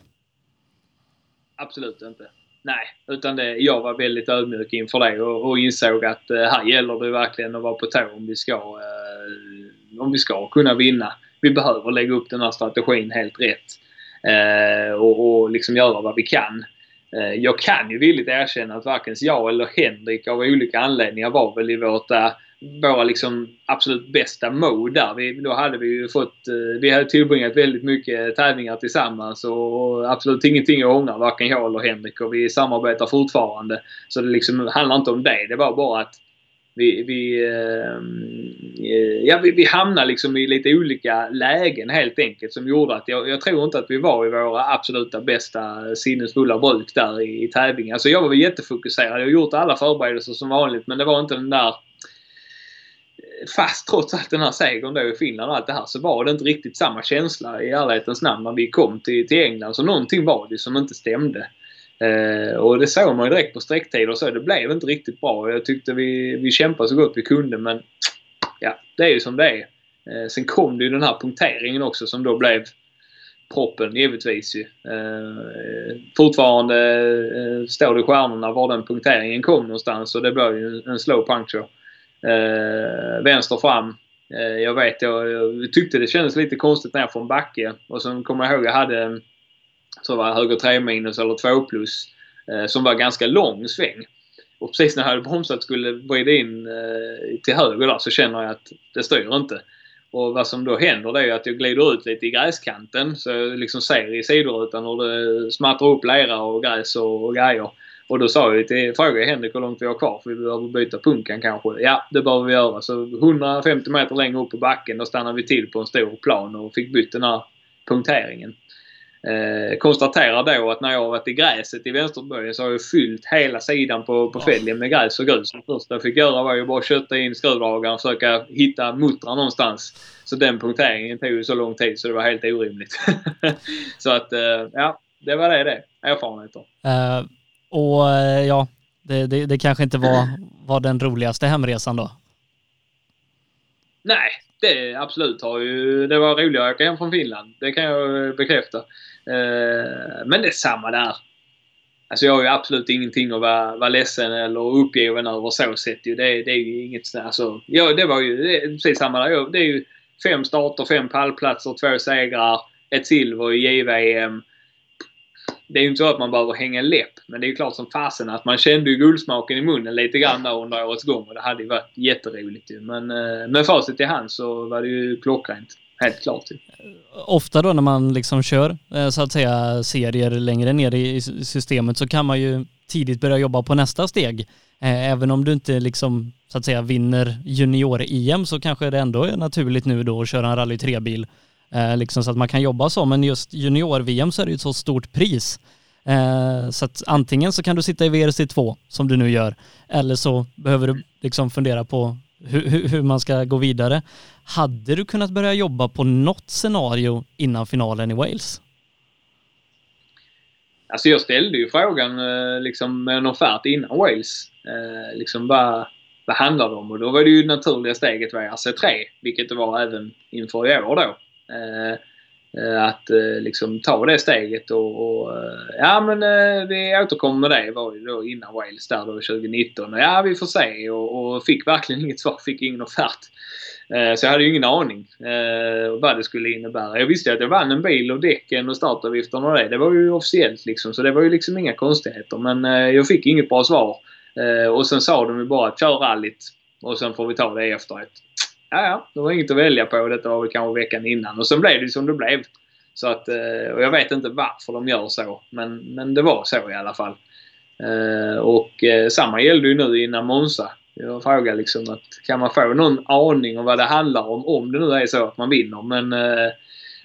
Absolut inte. Nej, utan det, jag var väldigt ödmjuk inför det och, och insåg att eh, här gäller det verkligen att vara på tå om vi ska, eh, om vi ska kunna vinna. Vi behöver lägga upp den här strategin helt rätt eh, och, och liksom göra vad vi kan. Eh, jag kan ju villigt erkänna att varken jag eller Henrik av olika anledningar var väl i vårt, eh, våra liksom absolut bästa mode där. Vi, då hade vi ju fått, eh, vi hade tillbringat väldigt mycket tävlingar tillsammans och absolut ingenting att ångra, varken jag eller Henrik. Och vi samarbetar fortfarande. Så det liksom handlar inte om det. Det var bara att vi, vi, ehm, eh, ja, vi, vi hamnade liksom i lite olika lägen helt enkelt som gjorde att jag, jag tror inte att vi var i våra absoluta bästa sinnesfulla bruk där i, i tävlingen. Alltså jag var jättefokuserad. Jag har gjort alla förberedelser som vanligt men det var inte den där eh, fast trots allt den här segern då i Finland och allt det här så var det inte riktigt samma känsla i ärlighetens namn när vi kom till, till England. Så någonting var det som inte stämde. Eh, och det såg man ju direkt på sträcktider så. Det blev inte riktigt bra. Jag tyckte vi, vi kämpade så gott vi kunde men ja, det är ju som det är. Eh, sen kom det ju den här punkteringen också som då blev proppen givetvis ju. Eh, fortfarande eh, står det i stjärnorna var den punkteringen kom någonstans och det blev ju en, en slow puncture. Eh, vänster fram. Eh, jag vet, jag, jag, tyckte det kändes lite konstigt ner från backe. Och sen kommer jag ihåg jag hade så var höger 3 minus eller 2 plus. Eh, som var ganska lång sväng. Och precis när jag hade bromsat skulle vrida in eh, till höger där så känner jag att det styr inte. Och vad som då händer det är att jag glider ut lite i gräskanten så jag liksom ser i sidorutan hur det smattrar upp lera och gräs och, och grejer. Och då sa jag till, frågade Henrik hur långt vi har kvar för vi behöver byta punkan kanske. Ja, det behöver vi göra. Så 150 meter längre upp på backen då stannade vi till på en stor plan och fick bytt den här punkteringen. Eh, konstaterar då att när jag har varit i gräset i vänsterböjen så har jag fyllt hela sidan på, på fälgen med gräs och grus. Det första jag fick göra var ju bara att kötta in skruvdragaren och försöka hitta muttrar någonstans. Så den punkteringen tog ju så lång tid så det var helt orimligt. så att, eh, ja, det var det det. Erfarenheter. Uh, och uh, ja, det, det, det, kanske inte var, var den roligaste hemresan då? Nej, det absolut har ju... Det var roligare att åka hem från Finland. Det kan jag bekräfta. Eh, men det är samma där. Alltså jag har ju absolut ingenting att vara, vara ledsen eller uppgiven över så sett ju. Det, det är ju inget alltså, ja, det var ju det precis samma där. Det är ju fem starter, fem pallplatser, två segrar, ett silver i JVM. Det är ju inte så att man behöver hänga läpp, men det är ju klart som fasen att man kände ju guldsmaken i munnen lite grann där under årets gång och det hade ju varit jätteroligt ju. Men eh, med facit i hand så var det ju klockrent. Helt klart. Typ. Ofta då när man liksom kör eh, så att säga serier längre ner i systemet så kan man ju tidigt börja jobba på nästa steg. Eh, även om du inte liksom så att säga vinner junior-EM så kanske det ändå är naturligt nu då att köra en rally 3-bil. Eh, liksom så att man kan jobba så, men just junior-VM så är det ju ett så stort pris. Så att antingen så kan du sitta i VRC2 som du nu gör, eller så behöver du liksom fundera på hur, hur, man ska gå vidare. Hade du kunnat börja jobba på något scenario innan finalen i Wales? Alltså jag ställde ju frågan eh, liksom med en offert innan Wales. Eh, liksom bara, vad handlar det om? Och då var det ju naturliga steget var RC3, vilket det var även inför i år då. Eh, Eh, att eh, liksom ta det steget och, och eh, ja men vi återkommer med det. Det var ju då innan Wales där då 2019. Ja vi får se och, och fick verkligen inget svar. Fick ingen offert. Så jag hade ju ingen aning vad det skulle innebära. Jag visste att jag vann en bil och däcken och startavgifterna och det. Det var ju officiellt liksom. Så det var ju liksom inga konstigheter. Men jag fick inget bra svar. Och sen sa de ju bara att kör rallyt och sen får vi ta det efteråt. Ja, ja, det var inget att välja på. Detta var väl kanske veckan innan. Och sen blev det som det blev. Så att, eh, och jag vet inte varför de gör så. Men, men det var så i alla fall. Eh, och eh, samma gällde ju nu innan Monza. Jag frågar liksom att kan man få någon aning om vad det handlar om om det nu är så att man vinner. Men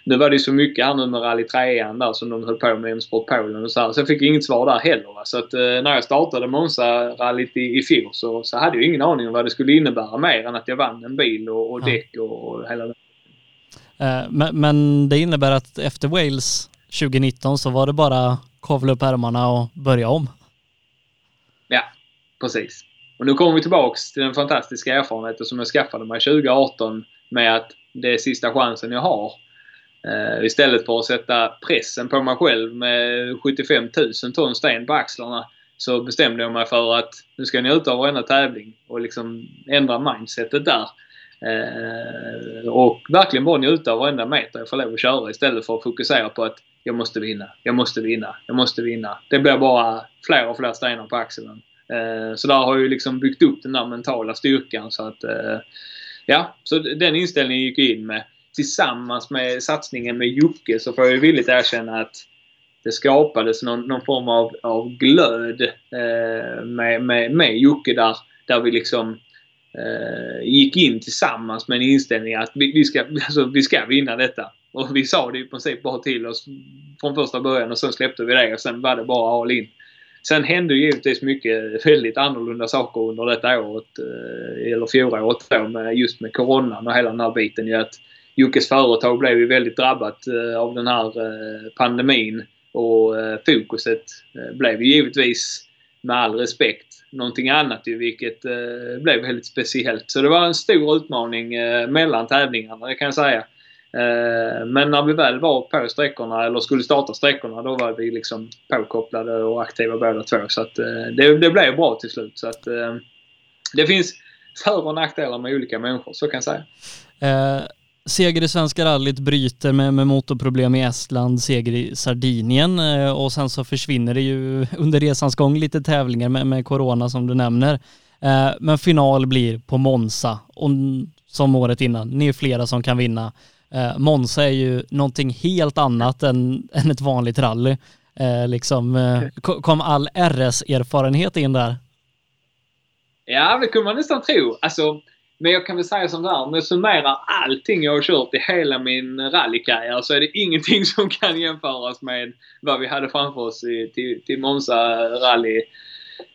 nu var det ju så mycket här nu med Rally 3 där som de höll på med M-sport Polen och så här. Så jag fick inget svar där heller. Va? Så att eh, när jag startade Monza-rallyt i, i fjol så, så hade jag ingen aning om vad det skulle innebära mer än att jag vann en bil och, och däck och, och hela det. Eh, men, men, det innebär att efter Wales 2019 så var det bara kavla upp ärmarna och börja om? Ja, precis. Och nu kommer vi tillbaks till den fantastiska erfarenheten som jag skaffade mig 2018 med att det är sista chansen jag har Eh, istället för att sätta pressen på mig själv med 75 000 ton sten på axlarna så bestämde jag mig för att nu ska jag njuta av varenda tävling och liksom ändra mindsetet där. Eh, och verkligen bara njuta av varenda meter jag får lov att köra istället för att fokusera på att jag måste vinna, jag måste vinna, jag måste vinna. Det blir bara fler och fler stenar på axeln. Eh, så där har jag liksom byggt upp den där mentala styrkan så att ja, så den inställningen gick jag in med tillsammans med satsningen med Jocke så får jag villigt erkänna att det skapades någon, någon form av, av glöd eh, med, med, med Jocke där, där vi liksom eh, gick in tillsammans med en inställning att vi, vi, ska, alltså, vi ska vinna detta. Och vi sa det i princip bara till oss från första början och sen släppte vi det och sen var det bara all in. Sen hände givetvis mycket väldigt annorlunda saker under detta året, eh, eller fjolåret då, med, just med coronan och hela den här biten. Ju att Jockes företag blev ju väldigt drabbat eh, av den här eh, pandemin och eh, fokuset blev ju givetvis med all respekt någonting annat ju vilket blev väldigt speciellt. Så det var en stor utmaning mellan tävlingarna, det kan jag säga. Men när vi väl var på sträckorna eller skulle starta sträckorna då var vi liksom påkopplade och aktiva båda två. Så att det, det blev bra till slut. Så att det finns för och nackdelar med olika människor, så kan jag säga. Uh seger i Svenska rallyt bryter med, med motorproblem i Estland, seger i Sardinien eh, och sen så försvinner det ju under resans gång lite tävlingar med, med corona som du nämner. Eh, men final blir på Monza och som året innan, ni är flera som kan vinna. Eh, Monza är ju någonting helt annat än, än ett vanligt rally. Liksom, kom all RS-erfarenhet in där? Ja, det kunde man nästan tro. Alltså, men jag kan väl säga som det här, om jag summerar allting jag har kört i hela min rallykarriär så är det ingenting som kan jämföras med vad vi hade framför oss i, till, till Monza rally.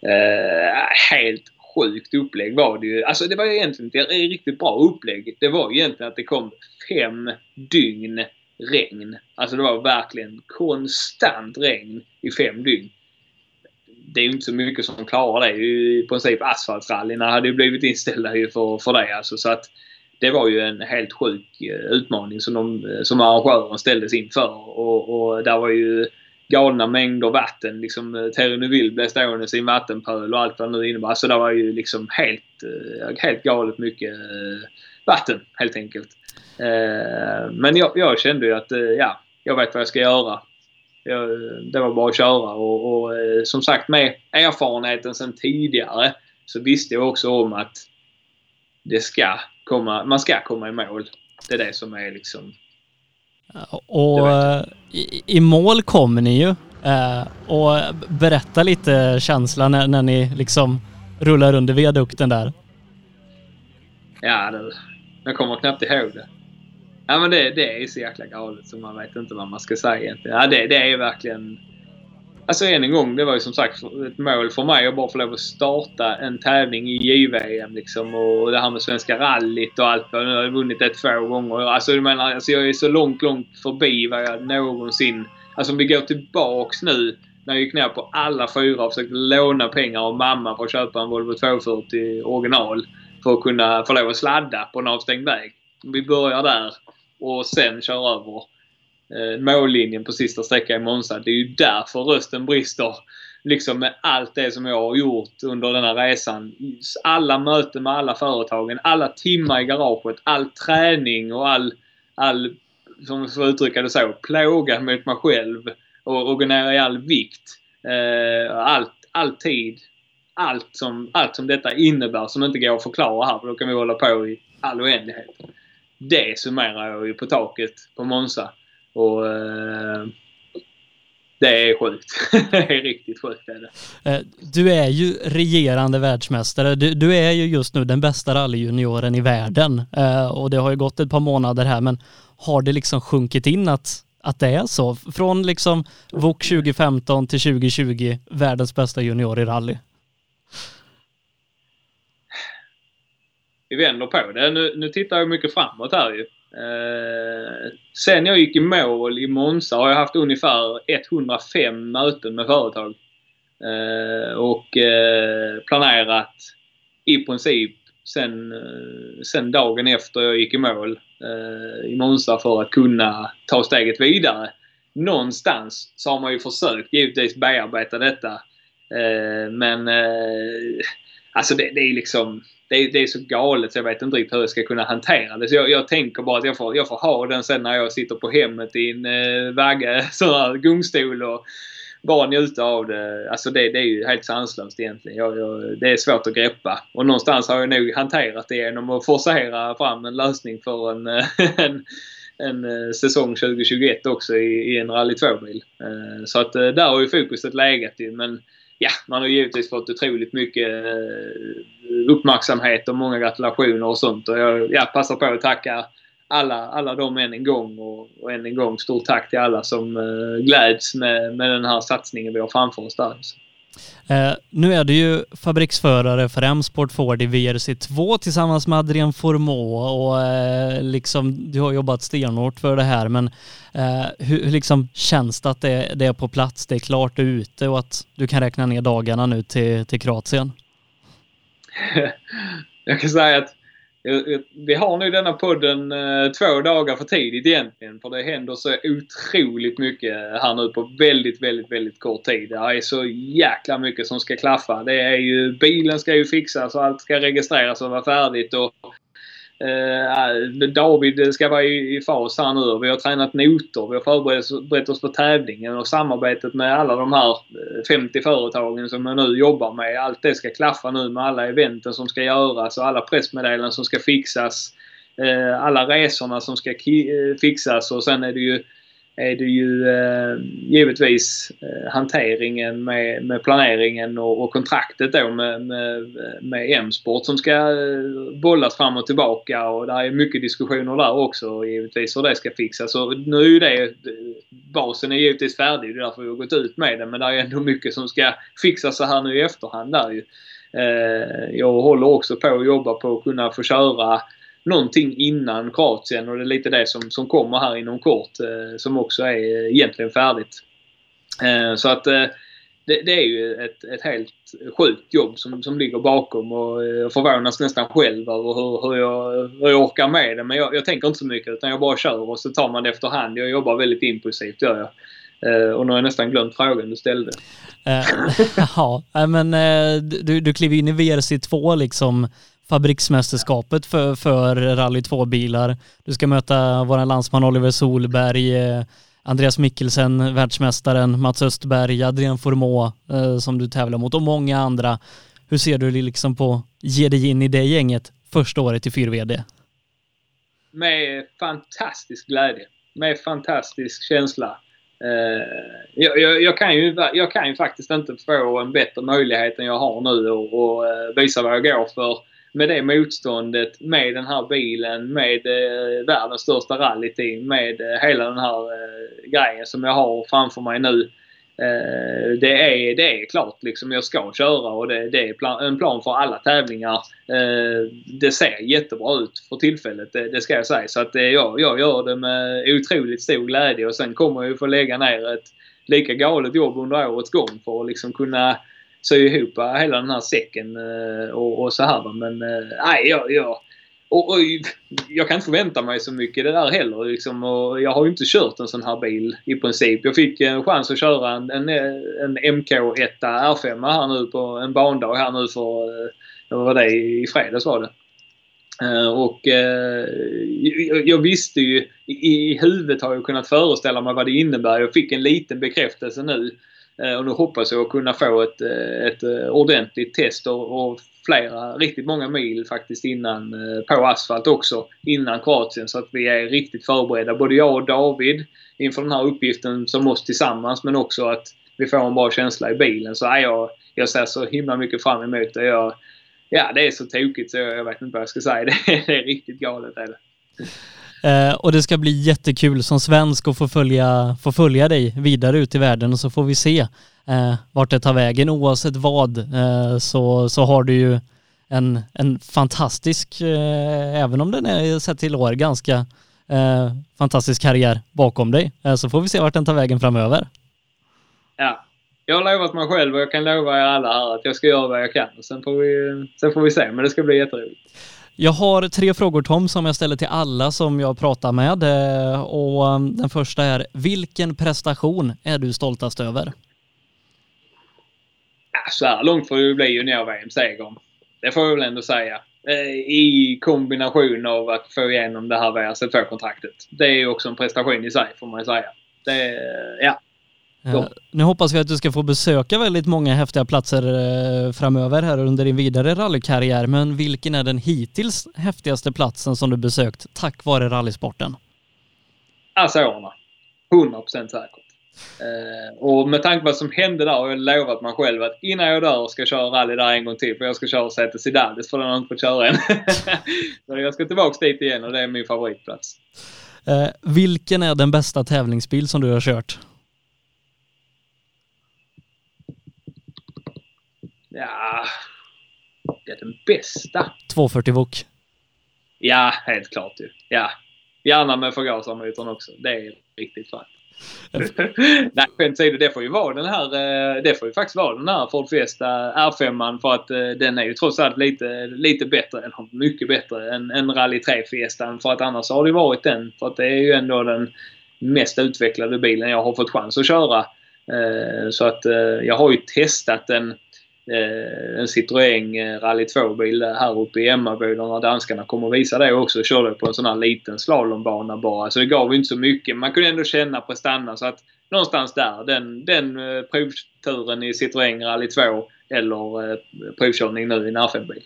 Eh, helt sjukt upplägg var det ju. Alltså det var ju egentligen ett riktigt bra upplägg. Det var egentligen att det kom fem dygn regn. Alltså det var verkligen konstant regn i fem dygn det är ju inte så mycket som klarar det. I princip asfaltrallyna hade ju blivit inställda ju för, för det. Alltså, så att det var ju en helt sjuk eh, utmaning som, de, eh, som arrangören ställdes inför. Och, och där var ju galna mängder vatten. Liksom, eh, Terry Neville blev stående i sin vattenpöl och allt vad det nu innebär. Så det var ju liksom helt, helt galet mycket vatten helt enkelt. Men jag, jag kände ju att ja, jag vet vad jag ska göra det var bara att köra och, och eh, som sagt med erfarenheten sen tidigare så visste jag också om att det ska komma, man ska komma i mål. Det är det som är liksom... Och eh, i, i, mål kommer ni ju. Eh, och berätta lite känslan när, när ni liksom rullar under viadukten där. Ja, det, jag kommer knappt ihåg det. Ja men det, det är så jäkla galet så man vet inte vad man ska säga egentligen. Ja, det, det är verkligen... Alltså än en gång, det var ju som sagt ett mål för mig att bara få lov att starta en tävling i JVM liksom och det här med Svenska rallyt och allt. Nu har jag vunnit det två gånger. Alltså jag menar, alltså jag är så långt, långt förbi vad jag någonsin... Alltså om vi går tillbaks nu när jag gick ner på alla fyra och försökte låna pengar av mamma för att köpa en Volvo 240 original. För att kunna få lov att sladda på en avstängd väg. Vi börjar där och sen kör över eh, mållinjen på sista sträckan i Monza. Det är ju därför rösten brister. Liksom med allt det som jag har gjort under den här resan. Alla möten med alla företagen, alla timmar i garaget, all träning och all, all som jag får uttrycka det så, plåga mot mig själv och, och gå ner i all vikt. Eh, allt, all tid. Allt som, allt som detta innebär som inte går att förklara här för då kan vi hålla på i all oändlighet. Det summerar jag ju på taket på Monza. Och eh, det är sjukt. det är riktigt sjukt. Är det. Eh, du är ju regerande världsmästare. Du, du, är ju just nu den bästa rallyjunioren i världen. Eh, och det har ju gått ett par månader här men har det liksom sjunkit in att, att det är så? Från liksom VOK 2015 till 2020, världens bästa junior i rally. Vi vänder på det. Nu, nu tittar jag mycket framåt här ju. Eh, sen jag gick i mål i Monza har jag haft ungefär 105 möten med företag. Eh, och eh, planerat i princip sen, eh, sen dagen efter jag gick i mål eh, i Monza för att kunna ta steget vidare. Någonstans så har man ju försökt givetvis bearbeta detta. Eh, men eh, alltså det, det är liksom det är, det är, så galet så jag vet inte riktigt hur jag ska kunna hantera det. Så jag, jag tänker bara att jag får, jag får ha den sen när jag sitter på hemmet i en eh, vagga, sån här gungstol och bara njuta av det. Alltså det, det är ju helt sanslöst egentligen. Jag, jag, det är svårt att greppa. Och någonstans har jag nog hanterat det genom att forcera fram en lösning för en, eh, en, en eh, säsong 2021 också i, i en Rally 2-bil. Eh, så att eh, där har ju fokuset legat ju. Men ja, man har givetvis fått otroligt mycket eh, uppmärksamhet och många gratulationer och sånt. Och jag ja, passar på att tacka alla, alla dem än en gång och, och än en gång stort tack till alla som eh, gläds med, med den här satsningen vi har framför oss där. Eh, nu är du ju fabriksförare för M-Sport Ford i VRC2 tillsammans med Adrien Formå och eh, liksom du har jobbat stenhårt för det här men eh, hur, hur liksom känns det att det, det, är på plats, det är klart, det är ute och att du kan räkna ner dagarna nu till, till Kroatien? Jag kan säga att Eh, eh, vi har nu denna podden eh, två dagar för tidigt egentligen. För det händer så otroligt mycket här nu på väldigt, väldigt, väldigt kort tid. Det är så jäkla mycket som ska klaffa. Det är ju, bilen ska ju fixas och allt ska registreras och vara färdigt. Och Eh, ah, David ska vara i, i fas här nu. Vi har tränat noter. Vi har förberett oss för tävlingen och samarbetet med alla de här eh, 50 företagen som jag nu jobbar med. Allt det ska klaffa nu med alla eventen som ska göras och alla pressmeddelanden som ska fixas. Eh, alla resorna som ska eh, fixas och sen är det ju är det ju eh, givetvis eh, hanteringen med, med planeringen och, och, kontraktet då med, med, med M-sport som ska eh, bollas fram och tillbaka och det är mycket diskussioner där också givetvis hur det ska fixas. Så nu är ju det, eh, basen är givetvis färdig, det är därför vi har gått ut med den. men det är ändå mycket som ska fixas så här nu i efterhand där ju. Eh, jag håller också på att jobba på att kunna få köra någonting innan Kroatien och det är lite det som, som kommer här inom kort eh, som också är eh, egentligen färdigt. Eh, så att eh, det, det, är ju ett, ett helt sjukt jobb som, som ligger bakom och eh, jag förvånas nästan själv över hur, hur, jag, hur jag orkar med det. Men jag, jag, tänker inte så mycket utan jag bara kör och så tar man det efterhand. Jag jobbar väldigt impulsivt gör jag. Uh, och nu har jag nästan glömt frågan du ställde. Uh, ja, men uh, du, du kliver in i VRC2 liksom fabriksmästerskapet för, för rally 2-bilar. Du ska möta vår landsman Oliver Solberg, eh, Andreas Mikkelsen, världsmästaren, Mats Östberg, Adrian Formå eh, som du tävlar mot och många andra. Hur ser du liksom på ge dig in i det gänget första året i 4VD? Med fantastisk glädje. Med fantastisk känsla. Eh, jag, jag, jag, kan ju, jag kan ju faktiskt inte få en bättre möjlighet än jag har nu och, och eh, visa vad jag går för med det motståndet, med den här bilen, med eh, världens största rallyteam, med eh, hela den här eh, grejen som jag har framför mig nu. Eh, det, är, det är klart liksom jag ska köra och det, det är plan, en plan för alla tävlingar. Eh, det ser jättebra ut för tillfället, det, det ska jag säga. Så att eh, jag, jag gör det med otroligt stor glädje och sen kommer jag ju få lägga ner ett lika galet jobb under årets gång för att liksom kunna sy ihop hela den här säcken eh, och, och så här. Men eh, nej, jag, jag, och, och, jag kan inte förvänta mig så mycket det där heller. Liksom, och jag har ju inte kört en sån här bil i princip. Jag fick en chans att köra en, en, en MK1 R5 här nu på en bandag här nu för, eh, vad var det, i fredags var det. Och jag, visste ju, i, i huvudet har jag kunnat föreställa mig vad det innebär. Jag fick en liten bekräftelse nu. Eh, och nu hoppas jag kunna få ett, eh, ett eh, ordentligt test och, och flera, riktigt många mil faktiskt innan, på asfalt också, innan Kroatien. Så att vi är riktigt förberedda. Både jag och David inför den här uppgiften som oss tillsammans men också att vi får en bra känsla i bilen. Så ja, jag, jag ser så himla mycket fram emot det. Jag, ja, det är så tokigt så jag vet inte vad jag ska säga. Det är, det är riktigt galet är det. Eh, och det ska bli jättekul som svensk att få följa, få följa dig vidare ut i världen och så får vi se eh, vart det tar vägen. Oavsett vad eh, så, så har du ju en, en fantastisk, eh, även om den är sett till år, ganska eh, fantastisk karriär bakom dig. Eh, så får vi se vart den tar vägen framöver. Ja, jag har lovat mig själv och jag kan lova er alla här att jag ska göra vad jag kan. Sen får vi, sen får vi se, men det ska bli jätteroligt. Jag har tre frågor Tom som jag ställer till alla som jag pratar med eh, och um, den första är vilken prestation är du stoltast över? Ja, så här långt får det bli junior-VM-segern. Det får jag väl ändå säga. Eh, I kombination av att få igenom det här VRC2-kontraktet. Det är ju också en prestation i sig får man ju säga. Det, ja, Ja. Nu hoppas vi att du ska få besöka väldigt många häftiga platser eh, framöver här under din vidare rallykarriär. Men vilken är den hittills häftigaste platsen som du besökt tack vare rallysporten? Azorerna. 100% säkert. Eh, och med tanke på vad som hände där har jag lovat mig själv att innan jag dör ska jag köra rally där en gång till. För jag ska köra Säter Sidades för den har jag inte fått köra än. Så jag ska tillbaka dit igen och det är min favoritplats. Eh, vilken är den bästa tävlingsbil som du har kört? Ja, det är den bästa. 240 Wok. Ja, helt klart ju. Ja. Gärna med förgasarmotorn också. Det är riktigt fint. Nej, skämt åsido, det får ju vara den här, eh, det får ju faktiskt vara den här Ford Fiesta R5 för att eh, den är ju trots allt lite, lite bättre, eller mycket bättre än, än Rally 3 Fiestan. För att annars har det varit den. För att det är ju ändå den mest utvecklade bilen jag har fått chans att köra. Eh, så att jag har ju testat den en Citroën eh, Rally 2-bil här uppe i Emmaboda danskarna kommer och visa det också. Körde på en sån här liten slalombana bara. Så det gav inte så mycket. Man kunde ändå känna prestanda så att någonstans där. Den, den eh, provturen i Citroën Rally 2 eller eh, provkörning nu i en R5-bil.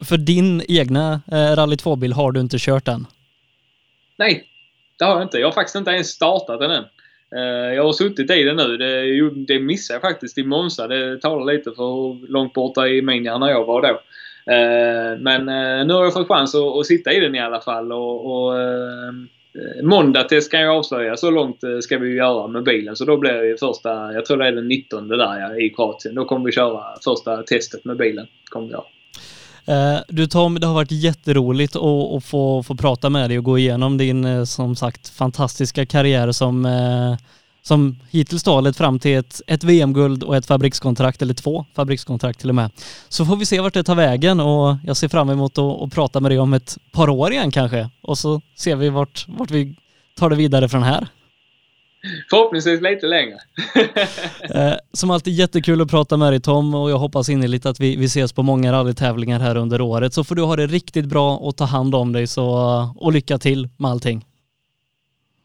För din egna eh, Rally 2-bil har du inte kört än? Nej, det har jag inte. Jag har faktiskt inte ens startat den än. Eh, jag har suttit i den nu. Det, det missade jag faktiskt i Monza. Det talar lite för hur långt borta i min hjärna jag var då. Eh, men eh, nu har jag fått chans att, att sitta i den i alla fall. Och, och Måndag-test kan jag avslöja. Så långt ska vi göra med bilen. Så då blir det första, jag tror det är den 19 där ja, i Kroatien. Då kommer vi köra första testet med bilen. Kommer vi göra. Eh, du Tom, det har varit jätteroligt att, att få, få prata med dig och gå igenom din eh, som sagt fantastiska karriär som, eh, som hittills då lett fram till ett, ett VM-guld och ett fabrikskontrakt, eller två fabrikskontrakt till och med. Så får vi se vart det tar vägen och jag ser fram emot att, att prata med dig om ett par år igen kanske och så ser vi vart, vart vi tar det vidare från här. Förhoppningsvis lite längre. Eh, som alltid jättekul att prata med dig Tom och jag hoppas innerligt att vi, vi ses på många rallytävlingar här under året. Så får du ha det riktigt bra och ta hand om dig så, och lycka till med allting.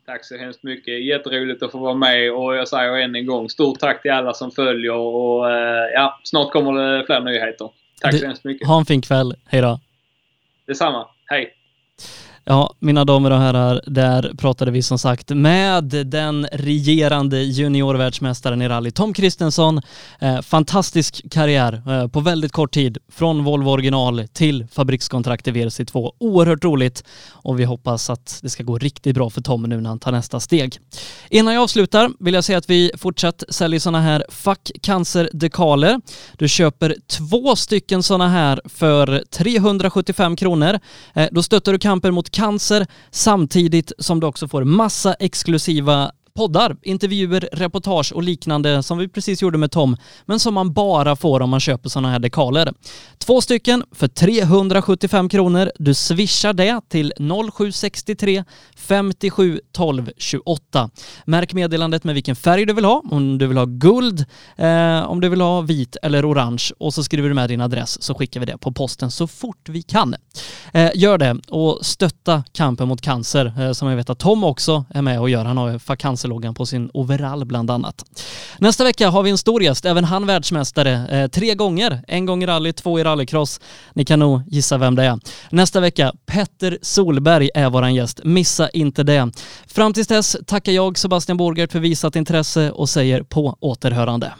Tack så hemskt mycket. Jätteroligt att få vara med och jag säger än en gång stort tack till alla som följer och eh, ja, snart kommer det fler nyheter. Tack det, så hemskt mycket. Ha en fin kväll. Hej då. Detsamma. Hej. Ja, mina damer och herrar, där pratade vi som sagt med den regerande juniorvärldsmästaren i rally, Tom Kristensson. Eh, fantastisk karriär eh, på väldigt kort tid, från Volvo original till fabrikskontrakt i VRC2. Oerhört roligt och vi hoppas att det ska gå riktigt bra för Tom nu när han tar nästa steg. Innan jag avslutar vill jag säga att vi fortsatt säljer sådana här Fuck Cancer-dekaler. Du köper två stycken sådana här för 375 kronor. Eh, då stöttar du kampen mot cancer samtidigt som du också får massa exklusiva poddar, intervjuer, reportage och liknande som vi precis gjorde med Tom, men som man bara får om man köper sådana här dekaler. Två stycken för 375 kronor. Du swishar det till 0763 57 12 28. Märk meddelandet med vilken färg du vill ha, om du vill ha guld, eh, om du vill ha vit eller orange och så skriver du med din adress så skickar vi det på posten så fort vi kan. Eh, gör det och stötta kampen mot cancer eh, som jag vet att Tom också är med och gör. Han har ju cancerloggan på sin overall bland annat. Nästa vecka har vi en stor gäst, även han världsmästare eh, tre gånger. En gång i rally, två i rallycross. Ni kan nog gissa vem det är. Nästa vecka, Petter Solberg är våran gäst. Missa inte det. Fram tills dess tackar jag Sebastian Borgert för visat intresse och säger på återhörande.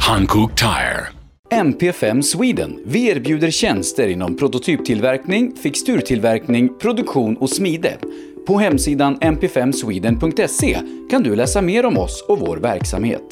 Hankook Tire. MP5 Sweden. Vi erbjuder tjänster inom prototyptillverkning, fixturtillverkning, produktion och smide. På hemsidan mp5sweden.se kan du läsa mer om oss och vår verksamhet.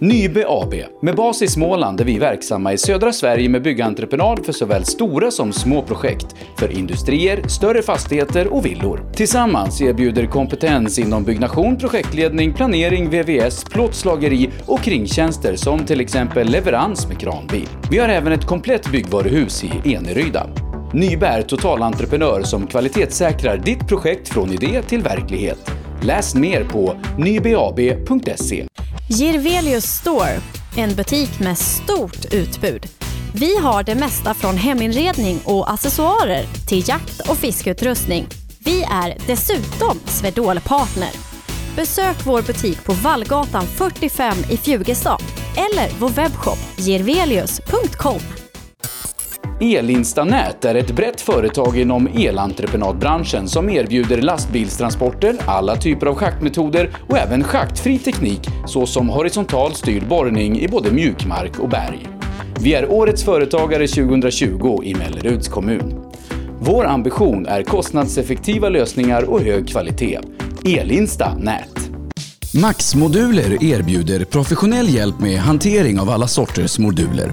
Nybe AB. Med bas i Småland är vi verksamma i södra Sverige med byggentreprenad för såväl stora som små projekt, för industrier, större fastigheter och villor. Tillsammans erbjuder kompetens inom byggnation, projektledning, planering, VVS, plåtslageri och kringtjänster som till exempel leverans med kranbil. Vi har även ett komplett byggvaruhus i Eneryda. Nybe är totalentreprenör som kvalitetssäkrar ditt projekt från idé till verklighet. Läs mer på nybab.se. Girvelius Store, en butik med stort utbud. Vi har det mesta från heminredning och accessoarer till jakt och fiskeutrustning. Vi är dessutom Swedol-partner. Besök vår butik på Vallgatan 45 i Fjugestad eller vår webbshop girvelius.com. Elinstanät är ett brett företag inom elentreprenadbranschen som erbjuder lastbilstransporter, alla typer av schaktmetoder och även schaktfri teknik såsom horisontal styrd borrning i både mjukmark och berg. Vi är Årets Företagare 2020 i Melleruds kommun. Vår ambition är kostnadseffektiva lösningar och hög kvalitet. Elinsta Nät. Max-moduler erbjuder professionell hjälp med hantering av alla sorters moduler.